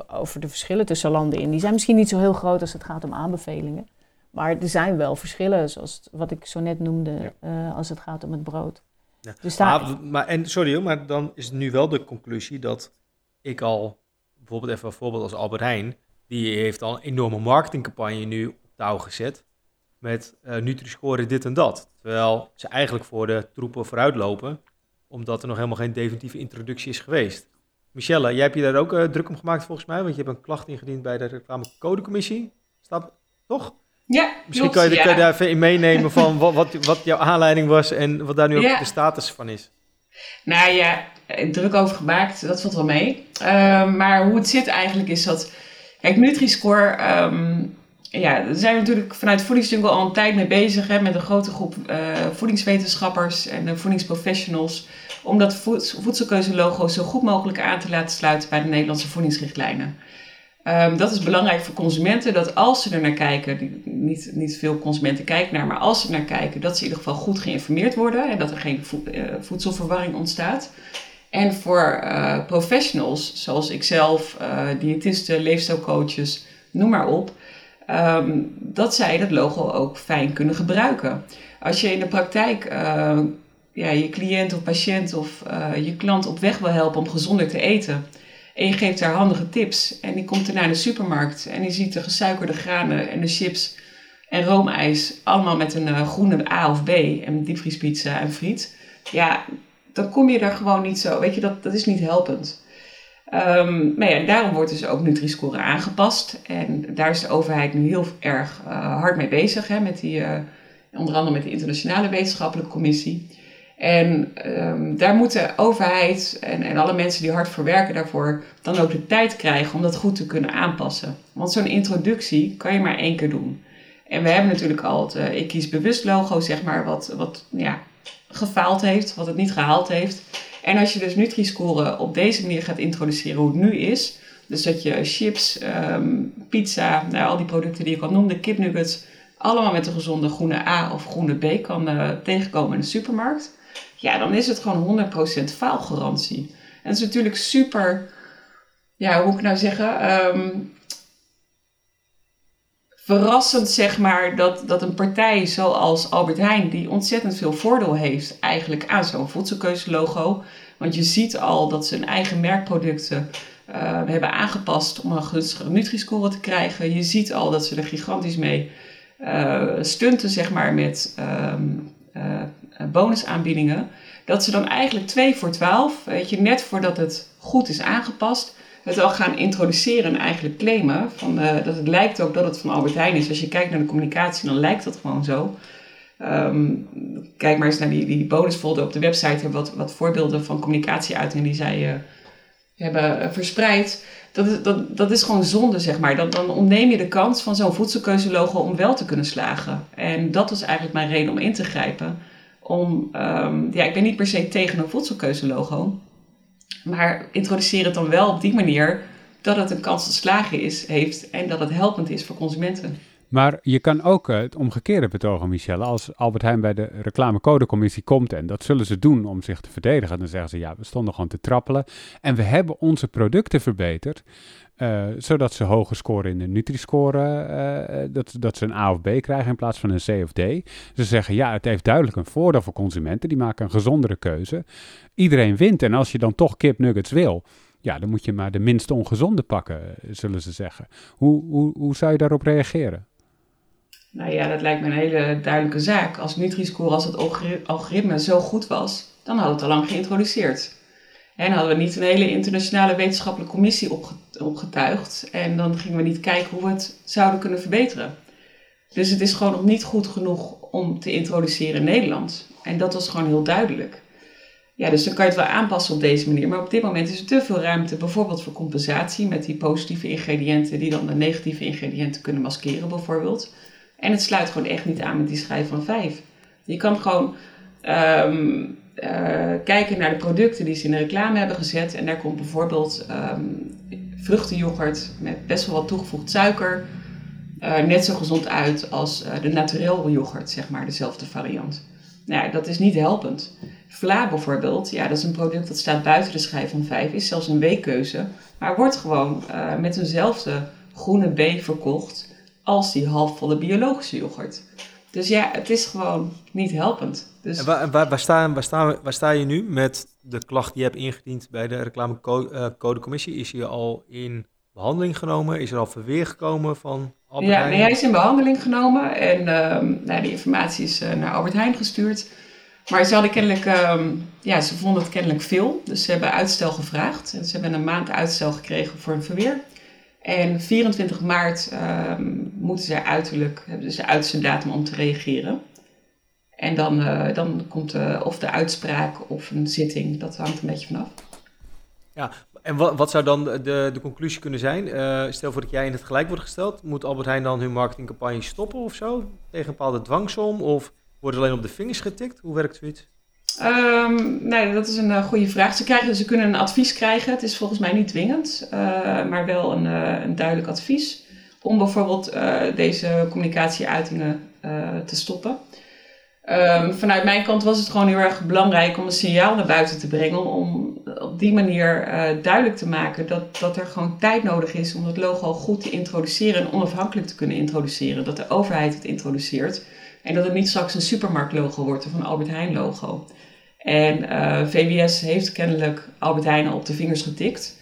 over de verschillen tussen landen in. Die zijn misschien niet zo heel groot als het gaat om aanbevelingen. Maar er zijn wel verschillen, zoals wat ik zo net noemde, als het gaat om het brood. Ja. Dus daar... maar, maar, en sorry maar dan is nu wel de conclusie dat ik al, bijvoorbeeld even een voorbeeld als Albert Heijn, die heeft al een enorme marketingcampagne nu op touw gezet met uh, Nutri-score dit en dat. Terwijl ze eigenlijk voor de troepen vooruitlopen, omdat er nog helemaal geen definitieve introductie is geweest. Michelle, jij hebt je daar ook uh, druk om gemaakt volgens mij, want je hebt een klacht ingediend bij de reclamecodecommissie. Stap, toch? Ja, Misschien kan, je, daar even in meenemen van wat, wat, wat, jouw aanleiding was en wat daar nu ook de status van is. Nou ja, druk over gemaakt, dat valt wel mee. Uh, maar hoe het zit eigenlijk is dat... Kijk, Nutri-score... Um, ja, daar zijn we natuurlijk vanuit Voedingsjungle al een tijd mee bezig. Hè, met een grote groep uh, voedingswetenschappers en voedingsprofessionals. Om dat voedselkeuzelogo zo goed mogelijk aan te laten sluiten bij de Nederlandse voedingsrichtlijnen. Um, dat is belangrijk voor consumenten, dat als ze er naar kijken, niet, niet veel consumenten kijken naar, maar als ze naar kijken, dat ze in ieder geval goed geïnformeerd worden en dat er geen uh, voedselverwarring ontstaat. En voor professionals, zoals ikzelf, diëtisten, leefstijlcoaches, noem maar op, Ehm, dat zij dat logo ook fijn kunnen gebruiken. Als je in de praktijk uh, ja, je cliënt of patiënt of uh, je klant op weg wil helpen om gezonder te eten. En je geeft haar handige tips. En die komt er naar de supermarkt en die ziet de gesuikerde granen en de chips en roomijs allemaal met een uh, groene A of B en diepvriespizza en friet. Ja, dan kom je daar gewoon niet zo. Weet je, dat, dat is niet helpend. Um, maar ja, daarom wordt dus ook Nutri-score aangepast. En daar is de overheid nu heel erg uh, hard mee bezig. Hè, met die, uh, onder andere met de Internationale Wetenschappelijke Commissie. En um, daar moet de overheid en, en alle mensen die hard voor werken daarvoor dan ook de tijd krijgen om dat goed te kunnen aanpassen. Want zo'n introductie kan je maar één keer doen. En we hebben natuurlijk al het uh, Ik Kies Bewust logo, zeg maar, wat, wat ja, gefaald heeft, wat het niet gehaald heeft. En als je dus Nutri-score op deze manier gaat introduceren hoe het nu is, dus dat je chips, um, pizza, nou, al die producten die ik al noemde, kipnuggets, allemaal met een gezonde groene A of groene B kan uh, tegenkomen in de supermarkt, ja, dan is het gewoon 100% faalgarantie. En dat is natuurlijk super, ja, hoe moet ik nou zeggen, um, verrassend, zeg maar, dat, dat een partij zoals Albert Heijn, die ontzettend veel voordeel heeft eigenlijk aan zo'n voedselkeuzelogo. Want je ziet al dat ze hun eigen merkproducten uh, hebben aangepast om een gunstige Nutri-score te krijgen. Je ziet al dat ze er gigantisch mee uh, stunten, zeg maar, met um, uh, bonusaanbiedingen. Dat ze dan eigenlijk 2 voor 12, weet je, net voordat het goed is aangepast, het al gaan introduceren en eigenlijk claimen. Van, uh, dat het lijkt ook dat het van Albert Heijn is. Als je kijkt naar de communicatie, dan lijkt dat gewoon zo. Um, kijk maar eens naar die, die bonusfolder op de website. Hebben wat, wat voorbeelden van communicatieuitingen die zij uh, hebben uh, verspreid. Dat is, dat, dat is gewoon zonde, zeg maar. Dan, dan ontneem je de kans van zo'n voedselkeuzelogo om wel te kunnen slagen. En dat was eigenlijk mijn reden om in te grijpen. Om, um, ja, ik ben niet per se tegen een voedselkeuzelogo. Maar introduceer het dan wel op die manier dat het een kans te slagen is, heeft en dat het helpend is voor consumenten. Maar je kan ook het omgekeerde betogen, Michelle. Als Albert Heijn bij de reclamecodecommissie komt, en dat zullen ze doen om zich te verdedigen, dan zeggen ze ja, we stonden gewoon te trappelen en we hebben onze producten verbeterd. Zodat ze hoger scoren in de Nutri-score, dat, dat ze een A of B krijgen in plaats van een C of D. Ze zeggen, ja, het heeft duidelijk een voordeel voor consumenten, die maken een gezondere keuze. Iedereen wint en als je dan toch kipnuggets wil, ja, dan moet je maar de minst ongezonde pakken, zullen ze zeggen. Hoe, hoe, hoe zou je daarop reageren? Nou ja, dat lijkt me een hele duidelijke zaak. Als Nutri-Score, als het algoritme zo goed was, dan we het al lang geïntroduceerd. En hadden we niet een hele internationale wetenschappelijke commissie opgetuigd. En dan gingen we niet kijken hoe we het zouden kunnen verbeteren. Dus het is gewoon nog niet goed genoeg om te introduceren in Nederland. En dat was gewoon heel duidelijk. Ja, dus dan kan je het wel aanpassen op deze manier. Maar op dit moment is er te veel ruimte, bijvoorbeeld voor compensatie met die positieve ingrediënten die dan de negatieve ingrediënten kunnen maskeren, bijvoorbeeld. En het sluit gewoon echt niet aan met die schijf van 5. Je kan gewoon um, kijken naar de producten die ze in de reclame hebben gezet. En daar komt bijvoorbeeld um, vruchtenyoghurt met best wel wat toegevoegd suiker. Uh, net zo gezond uit als uh, de naturel yoghurt, zeg maar, dezelfde variant. Nou ja, dat is niet helpend. Vla bijvoorbeeld, ja, dat is een product dat staat buiten de schijf van 5, is zelfs een weekkeuze, maar wordt gewoon met eenzelfde groene B verkocht als die halfvolle biologische yoghurt. Dus ja, het is gewoon niet helpend. Dus... En waar, waar, waar, sta, waar, sta, waar sta je nu met de klacht die je hebt ingediend bij de reclamecodecommissie? Is hij al in behandeling genomen? Is er al verweer gekomen van Albert ja, nee, hij is in behandeling genomen en uh, nou, die informatie is uh, naar Albert Heijn gestuurd. Maar ze hadden kennelijk, um, ja, ze vonden het kennelijk veel. Dus ze hebben uitstel gevraagd. En ze hebben een maand uitstel gekregen voor een verweer. En 24 maart um, moeten ze uiterlijk, hebben ze datum om te reageren. En dan, uh, dan komt uh, of de uitspraak of een zitting, dat hangt een beetje vanaf. Ja, en wat, wat zou dan de, de conclusie kunnen zijn? Uh, stel voor dat jij in het gelijk wordt gesteld, moet Albert Heijn dan hun marketingcampagne stoppen of zo? Tegen een bepaalde dwangsom? Of wordt alleen op de vingers getikt? Hoe werkt zoiets? Um, nee, dat is een goede vraag. Ze, krijgen, ze kunnen een advies krijgen. Het is volgens mij niet dwingend, maar wel een, een, duidelijk advies. Om bijvoorbeeld deze communicatieuitingen te stoppen. Um, vanuit mijn kant was het gewoon heel erg belangrijk om een signaal naar buiten te brengen. Om op die manier duidelijk te maken dat, dat er gewoon tijd nodig is om het logo goed te introduceren en onafhankelijk te kunnen introduceren. Dat de overheid het introduceert. En dat het niet straks een supermarktlogo wordt of een Albert Heijn logo. En uh, eh, VWS heeft kennelijk Albert Heijn op de vingers getikt.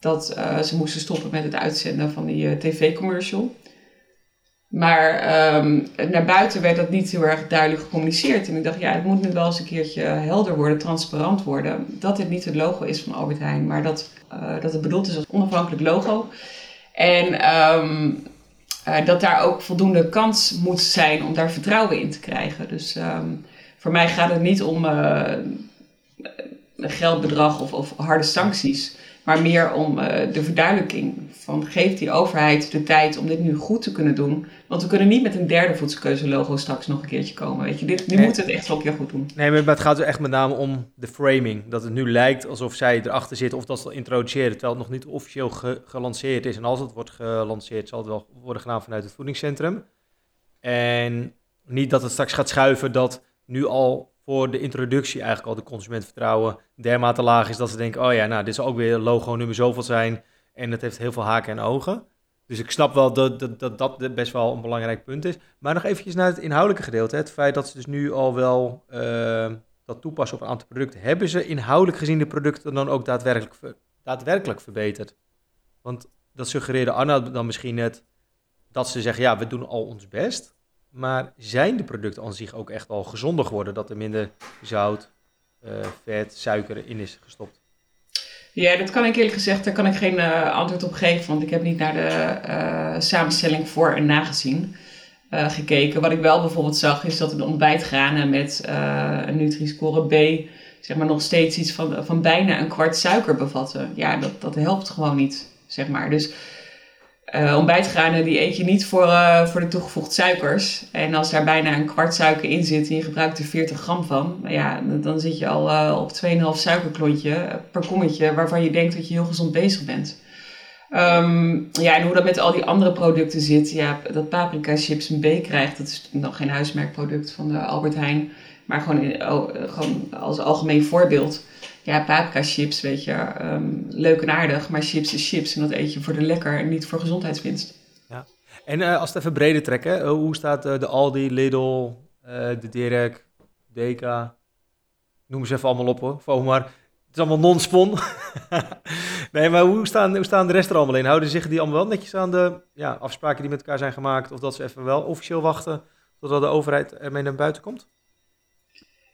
Dat uh, ze moesten stoppen met het uitzenden van die tv-commercial. Maar um, naar buiten werd dat niet heel erg duidelijk gecommuniceerd. En ik dacht, ja, het moet nu wel eens een keertje helder worden, transparant worden. Dat dit niet het logo is van Albert Heijn, maar dat, dat het bedoeld is als onafhankelijk logo. En um, dat daar ook voldoende kans moet zijn om daar vertrouwen in te krijgen. Dus um, voor mij gaat het niet om uh, geldbedrag of, of, harde sancties, maar meer om uh, de verduidelijking van geeft die overheid de tijd om dit nu goed te kunnen doen. Want we kunnen niet met een derde voedselkeuze straks nog een keertje komen. Weet je, dit, nu nee. moeten we het echt wel een keer goed doen. Nee, maar het gaat er echt met name om de framing. Dat het nu lijkt alsof zij erachter zitten of dat ze het introduceren, terwijl het nog niet officieel ge gelanceerd is. En als het wordt gelanceerd, zal het wel worden gedaan vanuit het voedingscentrum. En niet dat het straks gaat schuiven dat nu al voor de introductie eigenlijk al de consumentvertrouwen dermate laag is dat ze denken, oh ja, nou, dit zal ook weer logo nummer zoveel zijn en het heeft heel veel haken en ogen. Dus ik snap wel dat dat, dat, dat best wel een belangrijk punt is. Maar nog eventjes naar het inhoudelijke gedeelte. Het feit dat ze dus nu al wel uh, dat toepassen op een aantal producten. Hebben ze inhoudelijk gezien de producten dan ook daadwerkelijk, daadwerkelijk verbeterd? Want dat suggereerde Anna dan misschien net dat ze zeggen, ja, we doen al ons best. Maar zijn de producten aan zich ook echt al gezonder geworden? Dat er minder zout, uh, vet, suiker in is gestopt? Ja, dat kan ik eerlijk gezegd, daar kan ik geen uh, antwoord op geven. Want ik heb niet naar de uh, samenstelling voor en nagezien gekeken. Wat ik wel bijvoorbeeld zag, is dat de ontbijtgranen met een Nutri-score B... zeg maar nog steeds iets van, van bijna een kwart suiker bevatten. Ja, dat, dat helpt gewoon niet, zeg maar. Dus uh, ontbijtgranen die eet je niet voor, uh, voor de toegevoegde suikers. En als daar bijna een kwart suiker in zit en je gebruikt er 40 gram van, ja, dan zit je al uh, op 2,5 suikerklontje per kommetje waarvan je denkt dat je heel gezond bezig bent. Um, ja, en hoe dat met al die andere producten zit, ja, dat paprika chips een B krijgt, dat is nog geen huismerkproduct van de Albert Heijn, maar gewoon, oh, gewoon als algemeen voorbeeld ja, paprika chips, weet je, ehm, leuk en aardig, maar chips is chips en dat eet je voor de lekker en niet voor gezondheidswinst. Ja, en uh, als we het even breder trekken, uh, hoe staat uh, de Aldi, Lidl, de Dirk, Deka, noem ze even allemaal op hoor, maar het is allemaal non-spon. nee, maar hoe staan, hoe staan de rest er allemaal in? Houden zich die allemaal wel netjes aan de ja, afspraken die met elkaar zijn gemaakt? Of dat ze even wel officieel wachten totdat de overheid ermee naar buiten komt?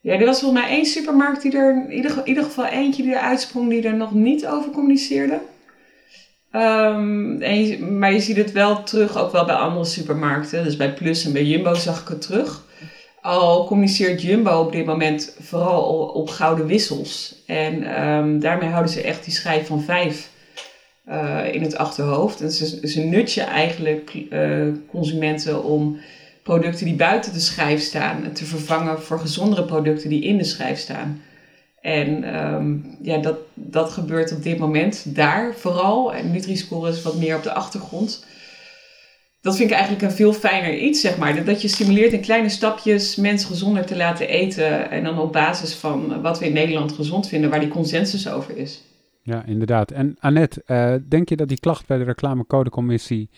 Ja, er was volgens mij één supermarkt die er, in ieder, geval eentje die er uitsprong, die er nog niet over communiceerde. En maar je ziet het wel terug, ook wel bij andere supermarkten. Dus bij Plus en bij Jumbo zag ik het terug. Al communiceert Jumbo op dit moment vooral op gouden wissels. En um, daarmee houden ze echt die schijf van vijf uh, in het achterhoofd. En ze, ze nutje eigenlijk uh, consumenten om producten die buiten de schijf staan te vervangen voor gezondere producten die in de schijf staan. En um, ja, dat, dat gebeurt op dit moment daar vooral. En Nutri-score is wat meer op de achtergrond. Dat vind ik eigenlijk een veel fijner iets, zeg maar. Dat je stimuleert in kleine stapjes mensen gezonder te laten eten. En dan op basis van wat we in Nederland gezond vinden, waar die consensus over is. Ja, inderdaad. En Annette, uh, denk je dat die klacht bij de reclamecodecommissie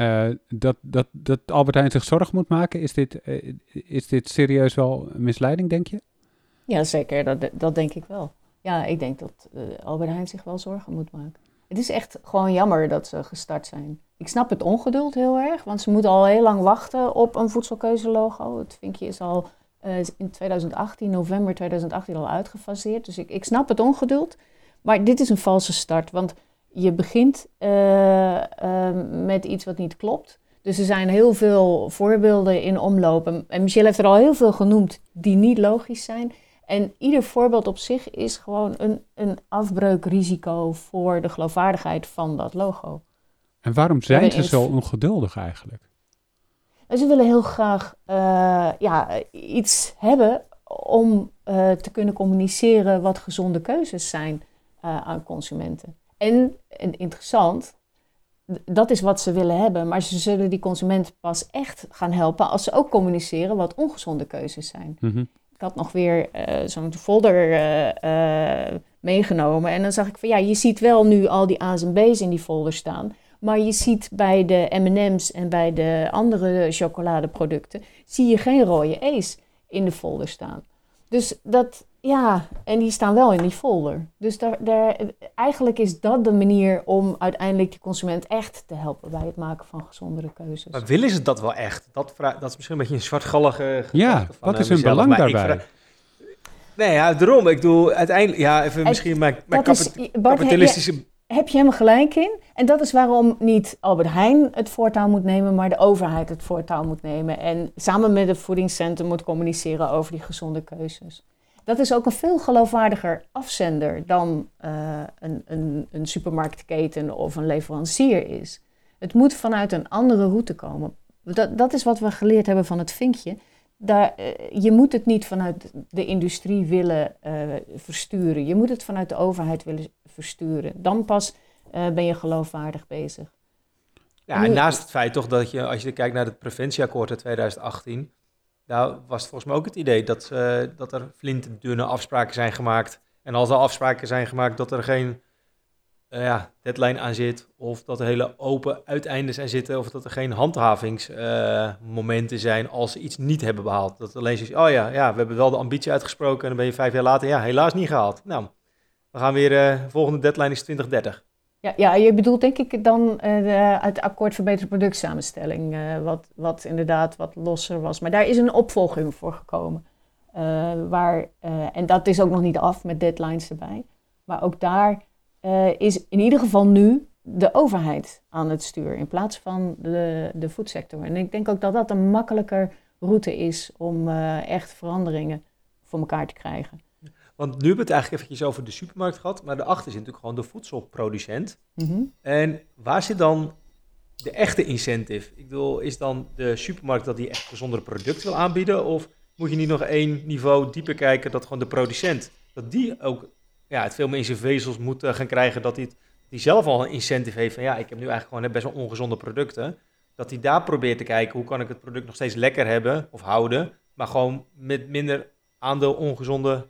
uh, dat, dat, dat Albert Heijn zich zorgen moet maken? Is dit, uh, is dit serieus wel een misleiding, denk je? Ja, zeker. Dat, dat denk ik wel. Ja, ik denk dat uh, Albert Heijn zich wel zorgen moet maken. Het is echt gewoon jammer dat ze gestart zijn. Ik snap het ongeduld heel erg, want ze moeten al heel lang wachten op een voedselkeuzelogo. Het vinkje is al in 2018, november 2018 al uitgefaseerd. Dus ik, ik snap het ongeduld. Maar dit is een valse start, want je begint uh, uh, met iets wat niet klopt. Dus er zijn heel veel voorbeelden in omloop. En Michel heeft er al heel veel genoemd die niet logisch zijn. En ieder voorbeeld op zich is gewoon een, een afbreukrisico voor de geloofwaardigheid van dat logo. En waarom zijn ze zo ongeduldig eigenlijk? Ze willen heel graag uh, ja, iets hebben om te kunnen communiceren wat gezonde keuzes zijn aan consumenten. En, en interessant, dat is wat ze willen hebben. Maar ze zullen die consument pas echt gaan helpen als ze ook communiceren wat ongezonde keuzes zijn. Mhm. Ik had nog weer uh, zo'n folder uh, uh, meegenomen. En dan zag ik van ja, je ziet wel nu al die A's en B's in die folder staan. Maar je ziet bij de MM's en bij de andere chocoladeproducten, zie je geen rode E's in de folder staan. Dus dat, ja, en die staan wel in die folder. Dus daar, daar, eigenlijk is dat de manier om uiteindelijk de consument echt te helpen bij het maken van gezondere keuzes. Maar willen ze dat wel echt? Dat, vraag, dat is misschien een beetje een zwartgallige Ja, wat is hun belang daarbij? nee, ja, daarom. Ik bedoel, uiteindelijk, ja, even misschien mijn, mijn kapitalistische... heb je helemaal gelijk in. En dat is waarom niet Albert Heijn het voortouw moet nemen, maar de overheid het voortouw moet nemen. En samen met het voedingscentrum moet communiceren over die gezonde keuzes. Dat is ook een veel geloofwaardiger afzender dan uh, een, een, een supermarktketen of een leverancier is. Het moet vanuit een andere route komen. Dat, dat is wat we geleerd hebben van het vinkje. Daar, uh, je moet het niet vanuit de industrie willen uh, versturen. Je moet het vanuit de overheid willen versturen. Dan pas ben je geloofwaardig bezig. Ja, en naast het feit toch dat je, als je kijkt naar het preventieakkoord uit 2018, nou was het volgens mij ook het idee dat, uh, dat er flintendunne afspraken zijn gemaakt. En als er afspraken zijn gemaakt dat er geen uh, ja, deadline aan zit, of dat er hele open uiteindes zijn zitten, of dat er geen handhavingsmomenten uh, zijn als ze iets niet hebben behaald. Dat alleen is, oh ja, ja, we hebben wel de ambitie uitgesproken en dan ben je vijf jaar later, ja, helaas niet gehaald. Nou, we gaan weer, de volgende deadline is 2030. Ja, ja, je bedoelt denk ik dan uh, het akkoord verbeterde productsamenstelling, uh, wat, wat inderdaad wat losser was. Maar daar is een opvolging voor gekomen. Waar, en dat is ook nog niet af met deadlines erbij. Maar ook daar is in ieder geval nu de overheid aan het stuur in plaats van de, de voedsector. En ik denk ook dat dat een makkelijker route is om echt veranderingen voor elkaar te krijgen. Want nu hebben we het eigenlijk eventjes over de supermarkt gehad, maar daarachter zit natuurlijk gewoon de voedselproducent. Mm En waar zit dan de echte incentive? Ik bedoel, is dan de supermarkt dat die echt gezondere producten wil aanbieden? Of moet je niet nog één niveau dieper kijken dat gewoon de producent, dat die ook ja, het veel meer in zijn vezels moet gaan krijgen, dat die, die zelf al een incentive heeft van ja, ik heb nu eigenlijk gewoon best wel ongezonde producten. Dat hij daar probeert te kijken hoe kan ik het product nog steeds lekker hebben of houden, maar gewoon met minder aan de ongezonde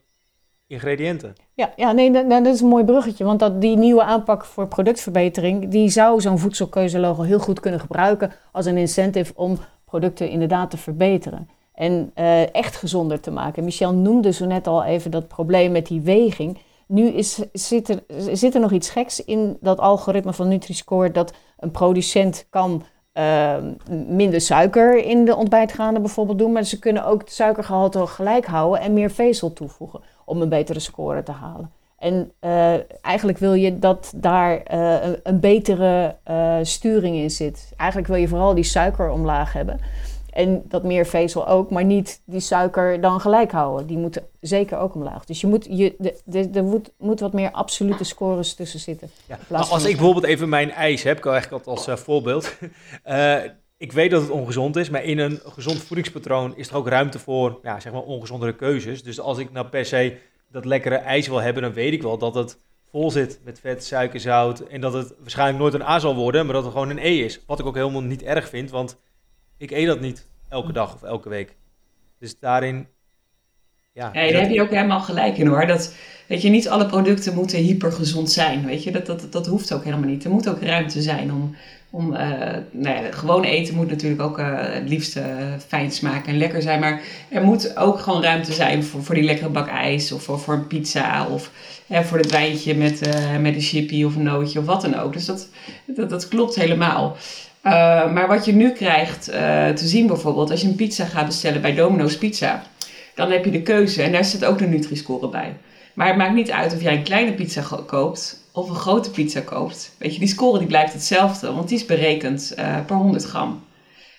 ingrediënten. Ja, ja nee, dat, is een mooi bruggetje. Want dat, die nieuwe aanpak voor productverbetering, die zou zo'n voedselkeuzelogo heel goed kunnen gebruiken als een incentive om producten inderdaad te verbeteren. En uh, echt gezonder te maken. Michel noemde zo net al even dat probleem met die weging. Nu is, zit, er, zit er nog iets geks in dat algoritme van Nutri-Score dat een producent kan uh, minder suiker in de ontbijtgranen bijvoorbeeld doen, maar ze kunnen ook het suikergehalte gelijk houden en meer vezel toevoegen om een betere score te halen. En uh, eigenlijk wil je dat daar uh, een, een, betere sturing in zit. Eigenlijk wil je vooral die suiker omlaag hebben. En dat meer vezel ook, maar niet die suiker dan gelijk houden. Die moeten zeker ook omlaag. Dus je moet, je, de, er moet, moet wat meer absolute scores tussen zitten. Ja. als ik bijvoorbeeld even mijn ijs heb, ik eigenlijk als uh, voorbeeld. Uh, ik weet dat het ongezond is, maar in een gezond voedingspatroon is er ook ruimte voor ja, zeg maar ongezondere keuzes. Dus als ik nou per se dat lekkere ijs wil hebben, dan weet ik wel dat het vol zit met vet, suiker, zout. En dat het waarschijnlijk nooit een A zal worden, maar dat het gewoon een E is. Wat ik ook helemaal niet erg vind, want ik eet dat niet elke dag of elke week. Dus daarin. Ja, ja daar heb je ook helemaal gelijk in hoor. Dat, weet je, niet alle producten moeten hypergezond zijn. Weet je, dat, dat, dat hoeft ook helemaal niet. Er moet ook ruimte zijn om. om uh, nou ja, gewoon eten moet natuurlijk ook uh, het liefst uh, fijn smaken en lekker zijn. Maar er moet ook gewoon ruimte zijn voor, voor die lekkere bak ijs. Of voor, voor een pizza. Of voor het wijntje met, met een chippy of een nootje of wat dan ook. Dus dat, dat, dat klopt helemaal. Uh, maar wat je nu krijgt uh, te zien bijvoorbeeld, als je een pizza gaat bestellen bij Domino's Pizza, dan heb je de keuze en daar zit ook de Nutri-score bij. Maar het maakt niet uit of jij een kleine pizza koopt of een grote pizza koopt. Weet je, die score die blijft hetzelfde, want die is berekend uh, per 100 gram.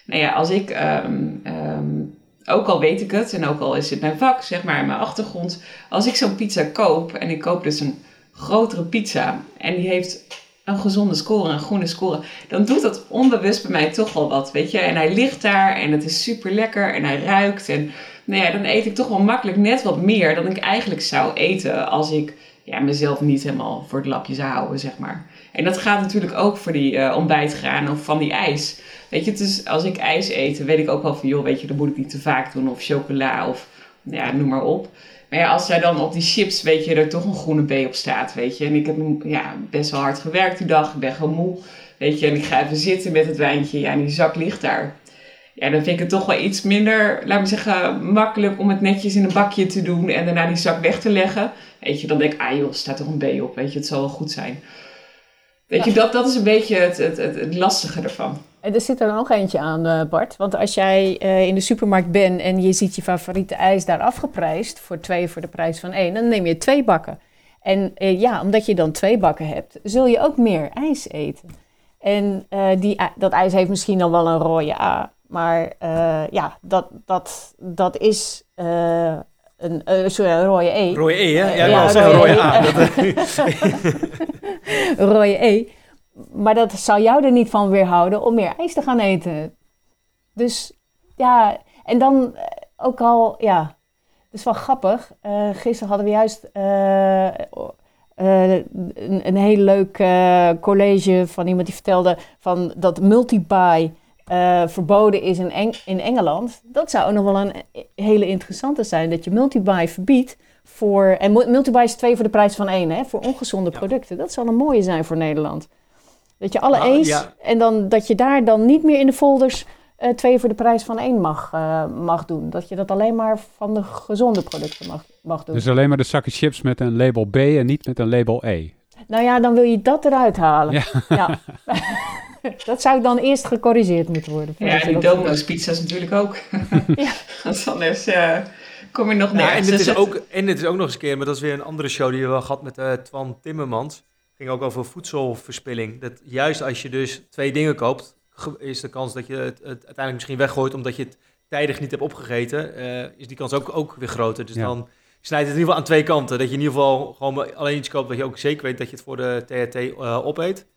Nou ja, als ik, um, um, ook al weet ik het en ook al is het mijn vak, zeg maar, mijn achtergrond. Als ik zo'n pizza koop en ik koop dus een grotere pizza en die heeft een gezonde score, een groene score, dan doet dat onbewust bij mij toch wel wat, weet je. En hij ligt daar en het is super lekker en hij ruikt. En nou ja, dan eet ik toch wel makkelijk net wat meer dan ik eigenlijk zou eten als ik ja, mezelf niet helemaal voor het lapje zou houden, zeg maar. En dat gaat natuurlijk ook voor die uh, ontbijtgranen of van die ijs. Weet je, dus als ik ijs eet, weet ik ook wel van, joh, weet je, dan moet ik niet te vaak doen. Of chocola of, ja, noem maar op. Maar ja, als zij dan op die chips, weet je, er toch een groene B op staat, weet je. En ik heb ja, best wel hard gewerkt die dag. Ik ben gewoon moe, weet je. En ik ga even zitten met het wijntje. Ja, en die zak ligt daar. Ja, dan vind ik het toch wel iets minder, laat me zeggen, makkelijk om het netjes in een bakje te doen en daarna die zak weg te leggen. Weet je, dan denk ik, ah joh, staat er een B op, weet je, het zal wel goed zijn. Weet je, dat, dat is een beetje het, het, het, het lastige ervan. En er zit er nog eentje aan, uh, Bart. Want als jij uh, in de supermarkt bent en je ziet je favoriete ijs daar afgeprijsd voor twee voor de prijs van één, dan neem je twee bakken. En uh, ja, omdat je dan twee bakken hebt, zul je ook meer ijs eten. En die, dat ijs heeft misschien dan wel een rode A, maar ja, dat, dat, dat is een, sorry, een rode E. Rode E, hè? Ja, ik ja, zeggen rode e. A. rode E maar dat zou jou er niet van weerhouden om meer ijs te gaan eten. Dus ja, en dan eh, ook al, ja, het is wel grappig. Uh, gisteren hadden we juist uh, een, een heel leuk college van iemand die vertelde van dat multi-buy verboden is in, Eng in Engeland. Dat zou ook nog wel een hele interessante zijn, dat je multi-buy verbiedt voor, en multi-buy is twee voor de prijs van één, hè, voor ongezonde producten. Dat zou een mooie zijn voor Nederland. Dat je alle nou, eens en dan dat je daar dan niet meer in de folders uh, twee voor de prijs van één mag, uh, mag doen. Dat je dat alleen maar van de gezonde producten mag, mag doen. Dus alleen maar de zakken chips met een label B en niet met een label E. Nou ja, dan wil je dat eruit halen. Ja. ja. dat zou dan eerst gecorrigeerd moeten worden. Ja, die Domino's pizza's natuurlijk ook. ja. anders uh, kom je nog nergens. en, dit is ook, en dit is ook nog eens een keer, maar dat is weer een andere show die we wel gehad met Twan Timmermans ging ook over voedselverspilling. Dat juist als je dus twee dingen koopt, is de kans dat je het, het uiteindelijk misschien weggooit omdat je het tijdig niet hebt opgegeten, uh, is die kans ook, ook weer groter. Dus dan snijdt het in ieder geval aan twee kanten. Dat je in ieder geval gewoon alleen iets koopt dat je ook zeker weet dat je het voor de THT uh, eh, opeet.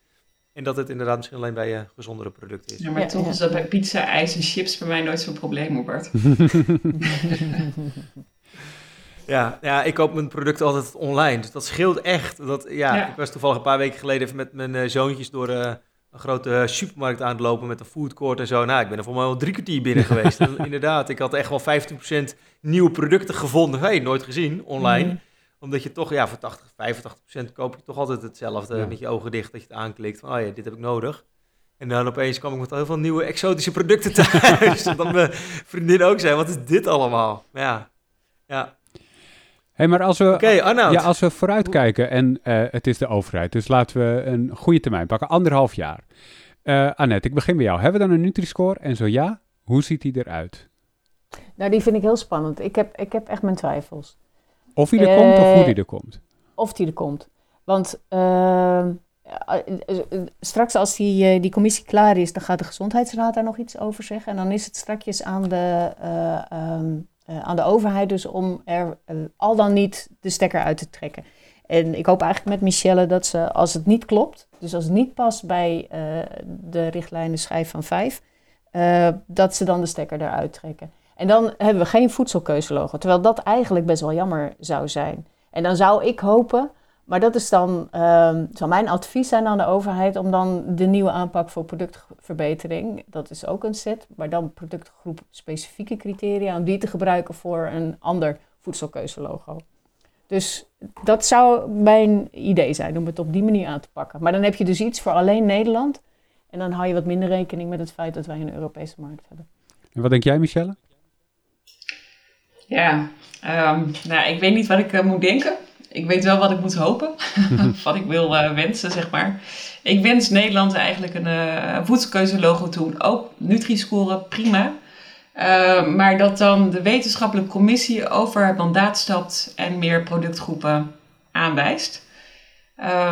En dat het inderdaad misschien alleen bij je gezondere producten is. Ja, maar toch is dat bij pizza, ijs en chips bij mij nooit zo'n probleem, Bart. Ja, ja, ik koop mijn producten altijd online. Dus dat scheelt echt. Dat, ja, Ik was toevallig een paar weken geleden even met mijn uh, zoontjes door uh, een grote supermarkt aan het lopen met een foodcourt en zo. Nou, ik ben er voor mij al drie kwartier binnen geweest. en inderdaad, ik had echt wel 15% nieuwe producten gevonden. Hey, nooit gezien online. Mhm. Omdat je toch, ja, voor 80, 85% koop je toch altijd hetzelfde met je ogen dicht dat je het aanklikt. Van, oh ja, dit heb ik nodig. En dan opeens kwam ik met heel veel nieuwe exotische producten thuis. dat mijn vriendin ook zei, wat is dit allemaal? Ja, ja. Hey, maar als we, ja, als we vooruitkijken en uh, het is de overheid, dus laten we een goede termijn pakken, anderhalf jaar. Uh, Annette, ik begin bij jou. Hebben we dan een Nutri-score? En zo ja, hoe ziet die eruit? Nou, die vind ik heel spannend. Ik heb, ik heb echt mijn twijfels. Of die er komt of hoe die er komt? Of die er komt. Want uh, straks als die, die commissie klaar is, dan gaat de Gezondheidsraad daar nog iets over zeggen. En dan is het strakjes aan de, um, aan de overheid dus om er al dan niet de stekker uit te trekken. En ik hoop eigenlijk met Michelle dat ze, als het niet klopt, dus als het niet past bij de richtlijnen schijf van 5, dat ze dan de stekker eruit trekken. En dan hebben we geen voedselkeuzelogo. Terwijl dat eigenlijk best wel jammer zou zijn. En dan zou ik hopen, maar dat is dan, um, zou mijn advies zijn aan de overheid om dan de nieuwe aanpak voor productverbetering, dat is ook een set, maar dan productgroep specifieke criteria, om die te gebruiken voor een ander voedselkeuzelogo. Dus dat zou mijn idee zijn om het op die manier aan te pakken. Maar dan heb je dus iets voor alleen Nederland. En dan hou je wat minder rekening met het feit dat wij een Europese markt hebben. En wat denk jij, Michelle? Ja, um, nou, ik weet niet wat ik uh, moet denken. Ik weet wel wat ik moet hopen. wat ik wil uh, wensen, zeg maar. Ik wens Nederland eigenlijk een uh, voedselkeuzelogo toe. Ook Nutri-score, prima. Ehm, maar dat dan de wetenschappelijke commissie over het mandaat stapt en meer productgroepen aanwijst.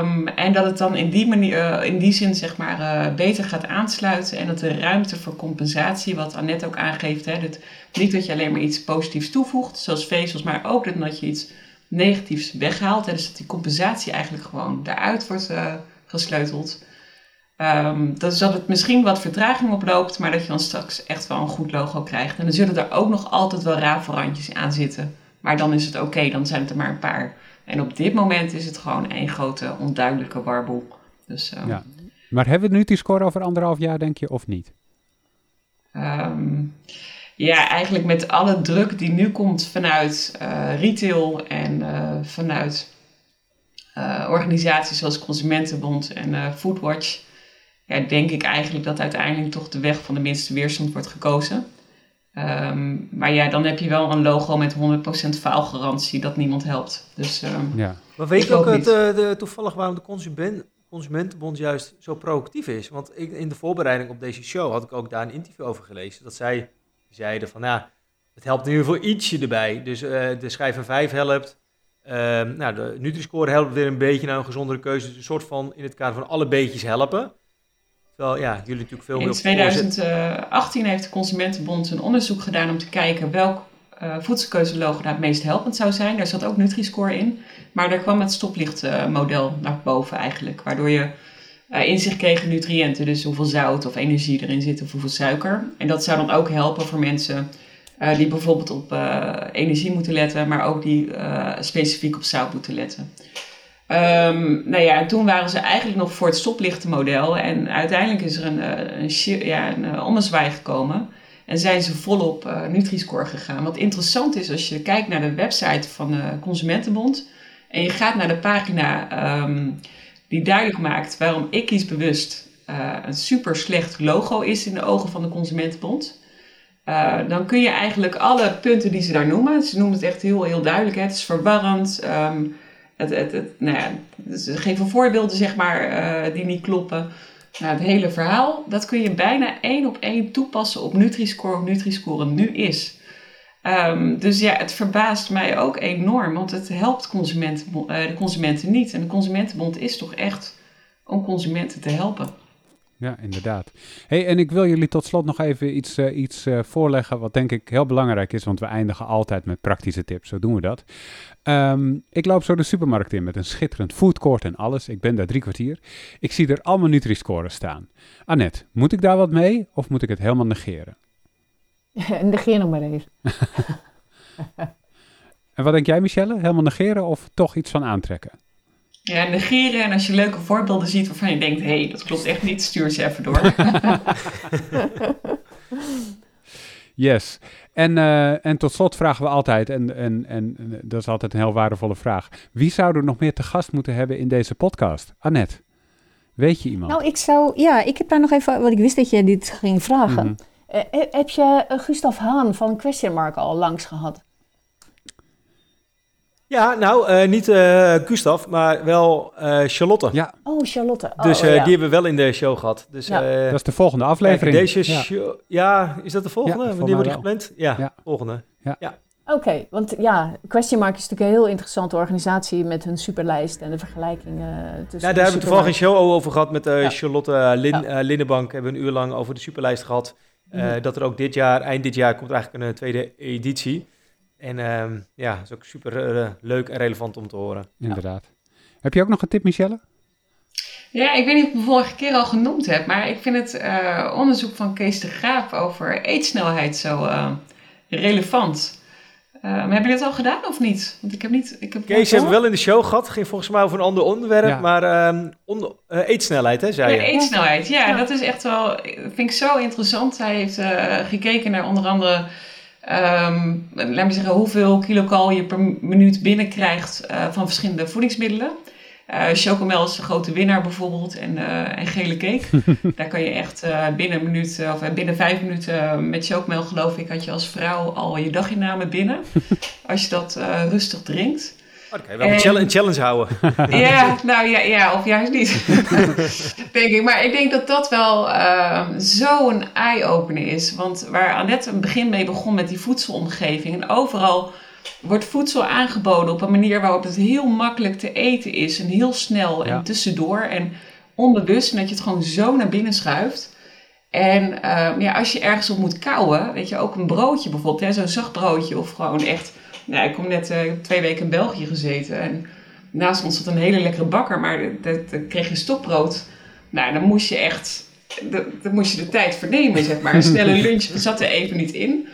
Um, en dat het dan in die, manier, in die zin zeg maar, beter gaat aansluiten en dat de ruimte voor compensatie, wat Annette ook aangeeft, hè, dat, niet dat je alleen maar iets positiefs toevoegt, zoals vezels, maar ook dat je iets negatiefs weghaalt. Hè, dus dat die compensatie eigenlijk gewoon daaruit wordt uh, gesleuteld. Um, dat is dat het misschien wat vertraging oploopt, maar dat je dan straks echt wel een goed logo krijgt. En dan zullen er ook nog altijd wel rafelrandjes aan zitten. Maar dan is het oké, okay, dan zijn het er maar een paar. En op dit moment is het gewoon één grote onduidelijke warboel. Dus, um, ja. Maar hebben we nu die score over anderhalf jaar, denk je, of niet? Um, ja, eigenlijk met alle druk die nu komt vanuit uh, retail en uh, vanuit uh, organisaties zoals Consumentenbond en Foodwatch, ja, denk ik eigenlijk dat uiteindelijk toch de weg van de minste weerstand wordt gekozen. Um, maar ja, dan heb je wel een logo met 100% faalgarantie dat niemand helpt. Dus, um, ja. Maar weet je ook het, de, toevallig waarom de consument, Consumentenbond juist zo proactief is? Want ik, in de voorbereiding op deze show had ik ook daar een interview over gelezen. Dat zij zeiden van, ja, het helpt in ieder geval ietsje erbij. Dus uh, de schijf van 5 helpt. Uh, nou, de Nutri-score helpt weer een beetje naar een gezondere keuze. Dus een soort van in het kader van alle beetjes helpen. Terwijl, ja, jullie natuurlijk veel meer... In 2018 heeft de Consumentenbond een onderzoek gedaan om te kijken welk uh, nou het meest helpend zou zijn. Daar zat ook Nutri-score in. Maar daar kwam het stoplichtmodel naar boven eigenlijk. Waardoor je uh, inzicht kregen nutriënten. Dus hoeveel zout of energie erin zit of hoeveel suiker. En dat zou dan ook helpen voor mensen uh, die bijvoorbeeld op uh, energie moeten letten, maar ook die specifiek op zout moeten letten. Um, nou ja, en toen waren ze eigenlijk nog voor het stoplichtenmodel. En uiteindelijk is er een, een, ja, een ommezwaai gekomen. En zijn ze volop uh, Nutri-score gegaan. Wat interessant is, als je kijkt naar de website van de Consumentenbond. En je gaat naar de pagina um, die duidelijk maakt waarom ik kies bewust uh, een super slecht logo is in de ogen van de Consumentenbond. Uh, dan kun je eigenlijk alle punten die ze daar noemen, ze noemen het echt heel, heel duidelijk, hè, het is verwarrend. Um, het, het, het, nou ja, ze geven voorbeelden zeg maar, uh, die niet kloppen. Nou, het hele verhaal, dat kun je bijna één op één toepassen op Nutri-Score of Nutri-Score nu is. Um, dus ja, het verbaast mij ook enorm, want het helpt consumenten, uh, de consumenten niet. En de Consumentenbond is toch echt om consumenten te helpen. Ja, inderdaad. Hey, en ik wil jullie tot slot nog even iets, uh, iets uh, voorleggen wat denk ik heel belangrijk is, want we eindigen altijd met praktische tips, zo doen we dat. Um, ik loop zo de supermarkt in met een schitterend foodcourt en alles. Ik ben daar drie kwartier. Ik zie er allemaal Nutri-scores staan. Annette, moet ik daar wat mee of moet ik het helemaal negeren? Negeer nog maar even. en wat denk jij, Michelle? Helemaal negeren of toch iets van aantrekken? Ja, negeren en als je leuke voorbeelden ziet waarvan je denkt, hé, hey, dat klopt echt niet, stuur ze even door. Yes. En, uh, en tot slot vragen we altijd, en, en, en dat is altijd een heel waardevolle vraag. Wie zou er nog meer te gast moeten hebben in deze podcast? Annette, weet je iemand? Nou, ik zou, ja, ik heb daar nog even, want ik wist dat je dit ging vragen. Mm heb je Gustav Haan van Question Mark al langs gehad? Ja, nou, uh, niet uh, Gustav, maar wel uh, Charlotte. Ja. Oh, Charlotte. Oh, dus oh, ja. die hebben we wel in de show gehad. Dus, ja. dat is de volgende aflevering. Deze show, ja. is dat de volgende? Ja, Wanneer wordt die gepland? Ja, volgende. Ja. ja. Oké, okay, want ja, Question Mark is natuurlijk een heel interessante organisatie met hun superlijst en de vergelijkingen tussen. Ja, daar hebben we toevallig een show over gehad met Charlotte Lin, Linnenbank. Hebben we een uur lang over de superlijst gehad. Mm Dat er ook dit jaar, eind dit jaar, komt er eigenlijk een tweede editie. En um, ja, het is ook super uh, leuk en relevant om te horen. Inderdaad. Heb je ook nog een tip, Michelle? Ja, ik weet niet of ik het vorige keer al genoemd heb, maar ik vind het uh, onderzoek van Kees de Graaf over eetsnelheid zo uh, relevant. Um, hebben jullie dat al gedaan of niet? Want ik heb niet. Ik heb Kees hebben we wel in de show gehad. Ging volgens mij over een ander onderwerp. Ja. Maar um, on, uh, eetsnelheid, hè, zei ja, je? Eetsnelheid, ja, ja, Dat is echt wel. Vind ik zo interessant. Hij heeft uh, gekeken naar onder andere Um, laat me zeggen, hoeveel kilokal je per minuut binnenkrijgt uh, van verschillende voedingsmiddelen. Uh, chocomel is de grote winnaar bijvoorbeeld en, uh, en gele cake. Daar kan je echt binnen een minuut of binnen vijf minuten met chocomel geloof ik had je als vrouw al je daginnamen binnen. Als je dat rustig drinkt. Oh, dan kan je wel en, een challenge houden. ja, nou ja, ja of juist niet. denk ik. Maar ik denk dat dat wel uh, zo'n eye-opener is. Want waar Annette een begin mee begon met die voedselomgeving. En overal wordt voedsel aangeboden op een manier waarop het heel makkelijk te eten is. En heel snel en tussendoor. En onbewust. En dat je het gewoon zo naar binnen schuift. En uh, ja, als je ergens op moet kouwen, weet je, ook een broodje bijvoorbeeld, zo'n zacht broodje of gewoon echt nou, ik kom net uh, twee weken in België gezeten. En naast ons zat een hele lekkere bakker, maar dan kreeg je stokbrood. Nou, dan moest je echt, dan moest je de tijd vernemen, zeg maar. Een snelle lunch zat er even niet in.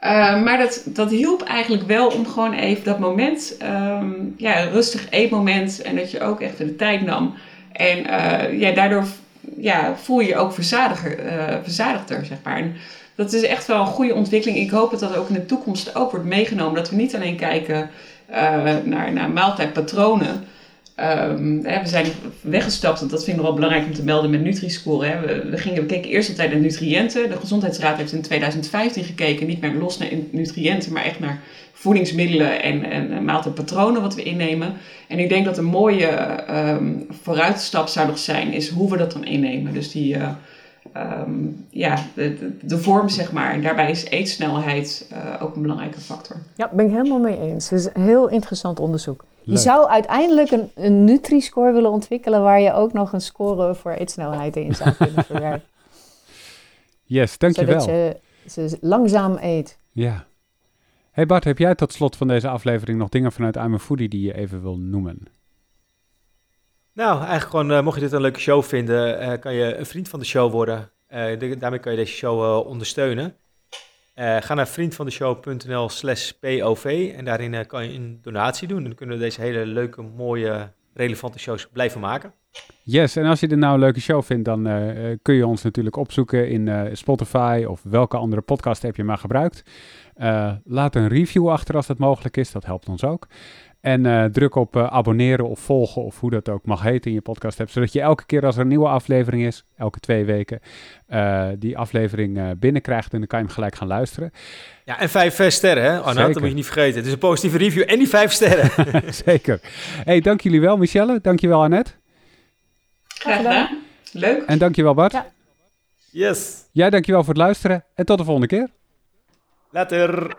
Uh, maar dat, dat hielp eigenlijk wel om gewoon even dat moment, um, ja, een rustig eetmoment. En dat je ook echt de tijd nam. En uh, ja, daardoor ja, voel je je ook verzadiger, uh, verzadigder, zeg maar. En dat is echt wel een goede ontwikkeling. Ik hoop dat dat ook in de toekomst ook wordt meegenomen. Dat we niet alleen kijken naar, naar maaltijdpatronen. Hè, we zijn weggestapt, en dat vinden we wel belangrijk om te melden met Nutri-score. We, gingen, we keken eerst altijd naar nutriënten. De Gezondheidsraad heeft in 2015 gekeken, niet meer los naar nutriënten, maar echt naar voedingsmiddelen en, en maaltijdpatronen wat we innemen. En ik denk dat een mooie um, vooruitstap zou nog zijn, is hoe we dat dan innemen. Dus die... Uh, um, ja, de, de, vorm, zeg maar. En daarbij is eetsnelheid uh, ook een belangrijke factor. Ja, ben ik helemaal mee eens. Het is een heel interessant onderzoek. Je zou uiteindelijk een, een Nutri-score willen ontwikkelen... waar je ook nog een score voor eetsnelheid in zou kunnen verwerken. Yes, dankjewel. Zodat je ze langzaam eet. Ja. Hey Bart, heb jij tot slot van deze aflevering nog dingen vanuit I'm a Foodie die je even wil noemen? Nou, eigenlijk gewoon, uh, mocht je dit een leuke show vinden, uh, kan je een vriend van de show worden. Uh, de, daarmee kan je deze show ondersteunen. Ga naar vriendvandeshow.nl slash POV en daarin kan je een donatie doen. Dan kunnen we deze hele leuke, mooie, relevante shows blijven maken. Yes, en als je dit nou een leuke show vindt, dan kun je ons natuurlijk opzoeken in Spotify of welke andere podcast heb je maar gebruikt. laat een review achter als dat mogelijk is, dat helpt ons ook. En uh, druk op uh, abonneren of volgen of hoe dat ook mag heten in je podcast hebt. Zodat je elke keer als er een nieuwe aflevering is, elke twee weken, uh, die aflevering binnenkrijgt en dan kan je hem gelijk gaan luisteren. Ja, en vijf sterren hè, Arnoud, dat moet je niet vergeten. Het is een positieve review en die vijf sterren. Zeker. hey, dank jullie wel Michelle, dank je wel Annette. Graag gedaan. Leuk. En dank je wel Bart. Ja. Yes. Jij dank je wel voor het luisteren en tot de volgende keer. Later.